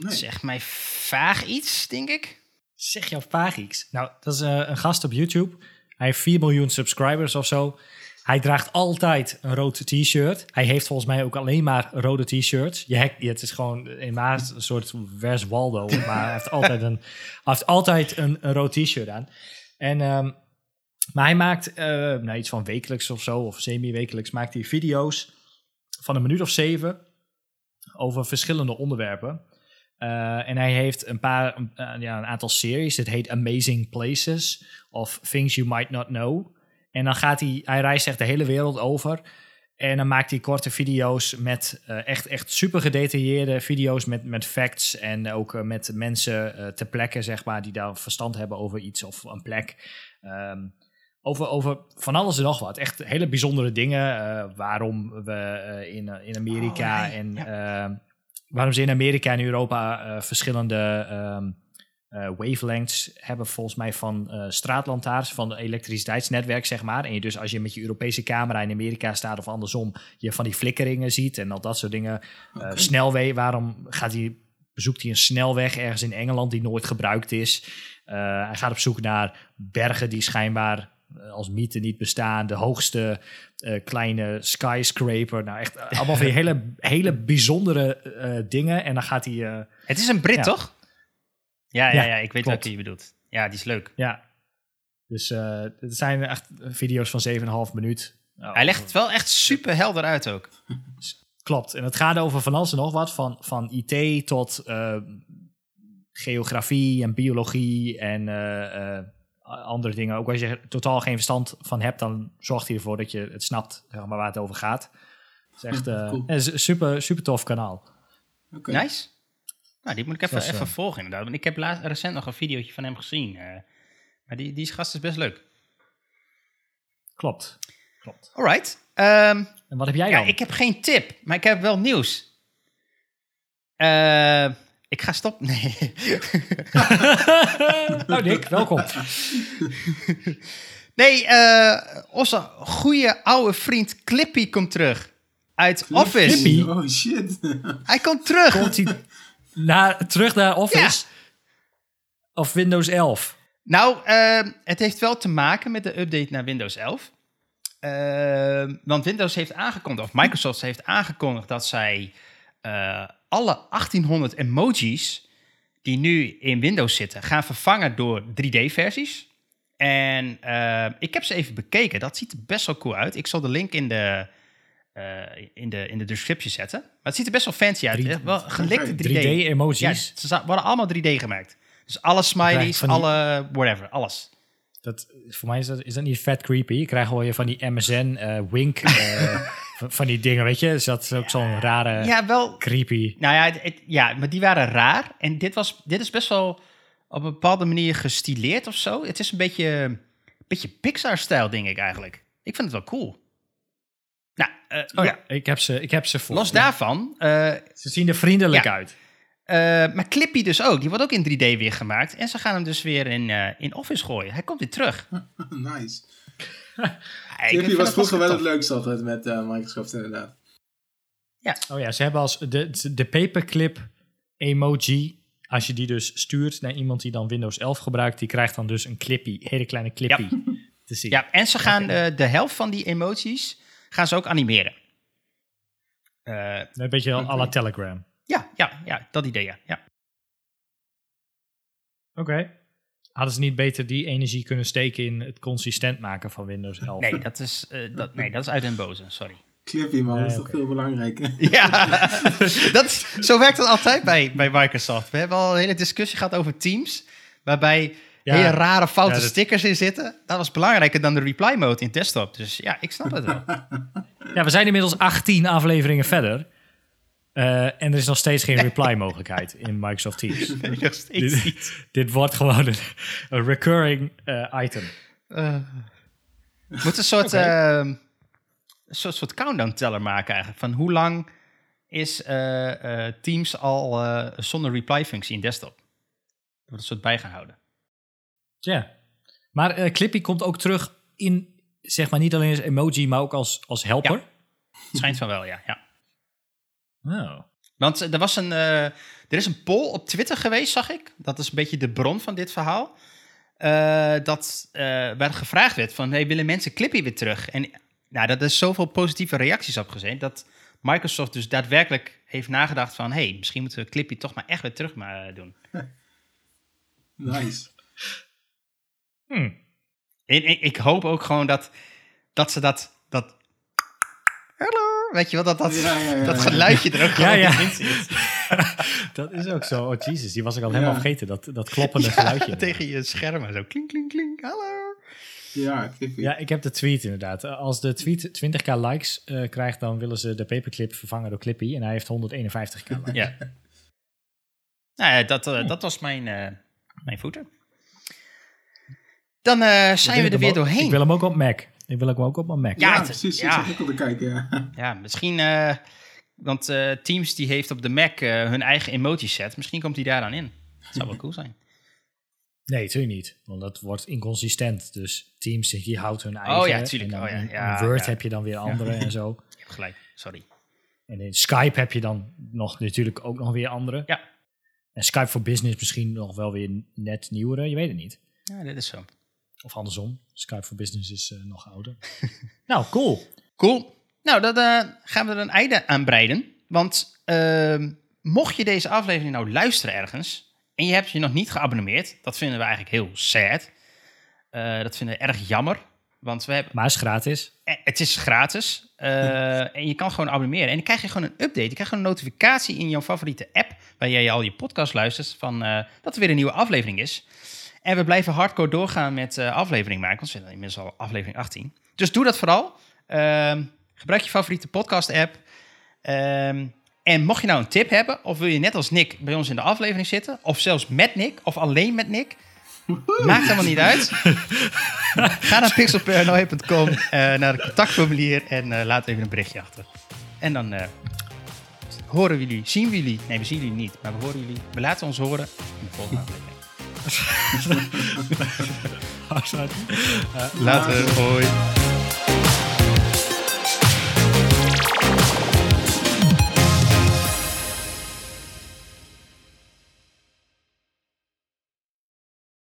nee. Zeg mij vaag iets, denk ik. Zeg jou vaag iets. Nou, dat is eh, een gast op YouTube. Hij heeft 4 miljoen subscribers of zo. Hij draagt altijd een rood t-shirt. Hij heeft volgens mij ook alleen maar rode t-shirts. Je het is gewoon in maat een soort vers Waldo. Maar hij heeft altijd een, hij heeft altijd een, een rood t-shirt aan. En, ehm, maar hij maakt eh, nou, iets van wekelijks of zo, of semi-wekelijks, maakt hij video's van een minuut of zeven over verschillende onderwerpen. Uh, en hij heeft een paar, een, uh, ja, een aantal series. Het heet Amazing Places of Things You Might Not Know. En dan gaat hij, hij reist echt de hele wereld over. En dan maakt hij korte video's met echt, echt super gedetailleerde video's met, met facts. En ook met mensen ter plekke, zeg maar, die daar verstand hebben over iets of een plek. Um, over, over van alles en nog wat. Echt hele bijzondere dingen. uh, waarom we in, in Amerika oh, nee. en ja. waarom ze in Amerika en Europa verschillende um, uh, wavelengths hebben, volgens mij van straatlantaarns, van het elektriciteitsnetwerk, zeg maar. En je dus als je met je Europese camera in Amerika staat of andersom, je van die flikkeringen ziet en al dat soort dingen. Okay. snelweg, waarom gaat hij, bezoekt hij een snelweg ergens in Engeland die nooit gebruikt is? Uh, hij gaat op zoek naar bergen die schijnbaar als mythe niet bestaan. De hoogste uh, kleine skyscraper. Nou, echt allemaal weer hele, hele bijzondere uh, dingen. En dan gaat hij... uh, Het is een Brit, ja. toch? Ja, ja, Ja, ja, ik weet welke je bedoelt. Ja, die is leuk. Ja. Dus het zijn echt video's van 7,5 minuut. Nou, Hij legt het wel echt super helder uit ook. Klopt. En het gaat over van alles en nog wat. Van, van IT tot eh, geografie en biologie en eh, eh, andere dingen. Ook als je er totaal geen verstand van hebt, dan zorgt hij ervoor dat je het snapt zeg maar, waar het over gaat. Het is echt eh, Cool. een super, super tof kanaal. Oké. Nice. Nou, die moet ik even, is, even eh, volgen inderdaad. Want ik heb laatst, recent nog een videootje van hem gezien. eh. maar die, die gast is best leuk. Klopt. Klopt. Alright. Ehm, En wat heb jij ja, dan? ik heb geen tip, maar ik heb wel nieuws. Eh, ik ga stoppen. Nee. nou, Dick, welkom. Nee, eh, onze goede oude vriend Clippy komt terug. Uit Office. Clippy? Oh shit. Hij komt terug. Komt hij naar, terug naar Office? Of Windows 11? Nou, ehm, het heeft wel te maken met de update naar Windows 11. Ehm, want Windows heeft aangekondigd, of Microsoft heeft aangekondigd dat zij eh, alle 1800 emojis die nu in Windows zitten, gaan vervangen door 3D-versies. En eh, ik heb ze even bekeken. Dat ziet er best wel cool uit. Ik zal de link in de, eh, in de, in de description zetten. Maar het ziet er best wel fancy uit. 3D Echt Wel gelikte 3D. 3D-emojis. Ja, ze worden allemaal 3D gemaakt. Dus alle smileys, die- alle whatever, alles. Dat, voor mij is dat, is dat niet vet creepy. Je krijgt je van die MSN, eh, Wink, van, die dingen, weet je? Dus dat is ook zo'n rare, Ja, wel. creepy. Nou ja, het- het- ja, maar die waren raar. En dit, was, dit is best wel op een bepaalde manier gestileerd of zo. Het is een beetje, beetje Pixar-stijl, denk ik eigenlijk. Ik vind het wel cool. Nou, eh, Oh ja, ik heb ze, ik heb ze voor. los daarvan. eh, Ze zien er vriendelijk Ja. uit. eh, maar Clippy dus ook. Die wordt ook in 3D weer gemaakt. En ze gaan hem dus weer in, eh, in Office gooien. Hij komt weer terug. nice. Ja, vind was vroeger wel het leukste altijd met eh, Microsoft inderdaad. Oh ja, ze hebben als de, de paperclip emoji. Als je die dus stuurt naar iemand die dan Windows 11 gebruikt, die krijgt dan dus een clippy, hele kleine clippy te zien. Ja, en ze gaan eh, de helft van die emoties gaan ze ook animeren. Eh, Een beetje à la Telegram. ja, ja, ja, dat idee, ja. ja. Oké. Hadden ze niet beter die energie kunnen steken in het consistent maken van Windows 11? Nee, dat is, eh, dat, nee, dat is uit den boze, sorry. Clippy man, dat is Nee, toch veel belangrijker. Ja, dat, is- zo werkt het altijd bij, bij Microsoft. We hebben al een hele discussie gehad over Teams, waarbij Ja. hele rare foute Ja, dat- stickers in zitten. Dat was belangrijker dan de reply mode in desktop. Dus ja, ik snap het wel. Ja, we zijn inmiddels 18 afleveringen verder. Eh, en er is nog steeds geen reply mogelijkheid in Microsoft Teams. Nog steeds dit, wordt gewoon een, een recurring eh, item. Een soort, ehm, een soort, soort countdown teller maken eigenlijk. Van hoe lang is Teams al zonder reply functie in desktop? Dat wordt een soort bijgehouden. Ja. Maar Clippy komt ook terug in, zeg maar niet alleen als emoji, maar ook als, als helper. Het schijnt van wel, ja. ja. Oh. Want er, was een, eh, er is een poll op Twitter geweest, zag ik. Dat is een beetje de bron van dit verhaal. Eh, dat eh waar gevraagd werd van, hey, willen mensen Clippy weer terug? En nou, dat is zoveel positieve reacties op gezien, dat Microsoft dus daadwerkelijk heeft nagedacht van, hey, misschien moeten we Clippy toch maar echt weer terug maar doen. Nice. Hm. En, en ik hoop ook gewoon dat, dat ze dat, dat, hallo, weet je wel, dat, dat, Ja, ja, ja, dat ja. geluidje er ook gewoon ja. in zit. Dat is ook zo. Oh Jesus, die was ik al Ja. helemaal vergeten. Dat, dat kloppende geluidje. Tegen je scherm en zo, klink, klink, klink, hallo. Ja. Ja, ik heb de tweet inderdaad. Als de tweet 20k likes eh, krijgt, dan willen ze de paperclip vervangen door Clippy. En hij heeft 151k likes. Ja. nou ja, dat, eh, dat was mijn, eh mijn voeten. Dan eh, zijn we er weer doorheen. Ik wil hem ook op Mac. Ik wil hem ook op mijn Mac. Ja, Ja, precies. ja. Ik ook al te kijken. Ja. Ja, misschien... eh, want eh, Teams die heeft op de Mac eh, hun eigen emoji set. Misschien komt die daar dan in. Dat zou wel cool zijn. Nee, natuurlijk niet. Want dat wordt inconsistent. Dus Teams die houdt hun eigen. Oh ja, tuurlijk. En dan Oh ja, ja, in Word ja. heb je dan weer andere en zo. Je hebt gelijk, sorry. En in Skype heb je dan nog natuurlijk ook nog weer andere. Ja. En Skype voor Business misschien nog wel weer net nieuwere. Je weet het niet. Ja, dit is zo. Of andersom. Skype voor Business is eh, nog ouder. nou, cool. Cool. Nou, dan eh, gaan we er een einde aan breiden. Want ehm, mocht je deze aflevering nou luisteren ergens... en je hebt je nog niet geabonneerd... dat vinden we eigenlijk heel sad. Eh, dat vinden we erg jammer. Want we hebben, Maar is gratis. het is gratis. en je kan gewoon abonneren. En dan krijg je gewoon een update. Je krijgt gewoon een notificatie in jouw favoriete app. Waar jij al je podcast luistert. Van, dat er weer een nieuwe aflevering is. En we blijven hardcore doorgaan met eh aflevering maken. Want we zijn inmiddels al aflevering 18. Dus doe dat vooral. Ehm, gebruik je favoriete podcast app. Ehm, en mocht je nou een tip hebben. Of wil je net als Nick bij ons in de aflevering zitten. Of zelfs met Nick. Of alleen met Nick. Maakt helemaal niet uit. Ga naar pixelparanoia.com, eh naar het contactformulier en eh, laat even een berichtje achter. En dan horen we jullie, zien we jullie. Nee, we zien jullie niet, maar we horen jullie. We laten ons horen in de volgende aflevering. Later, hoi.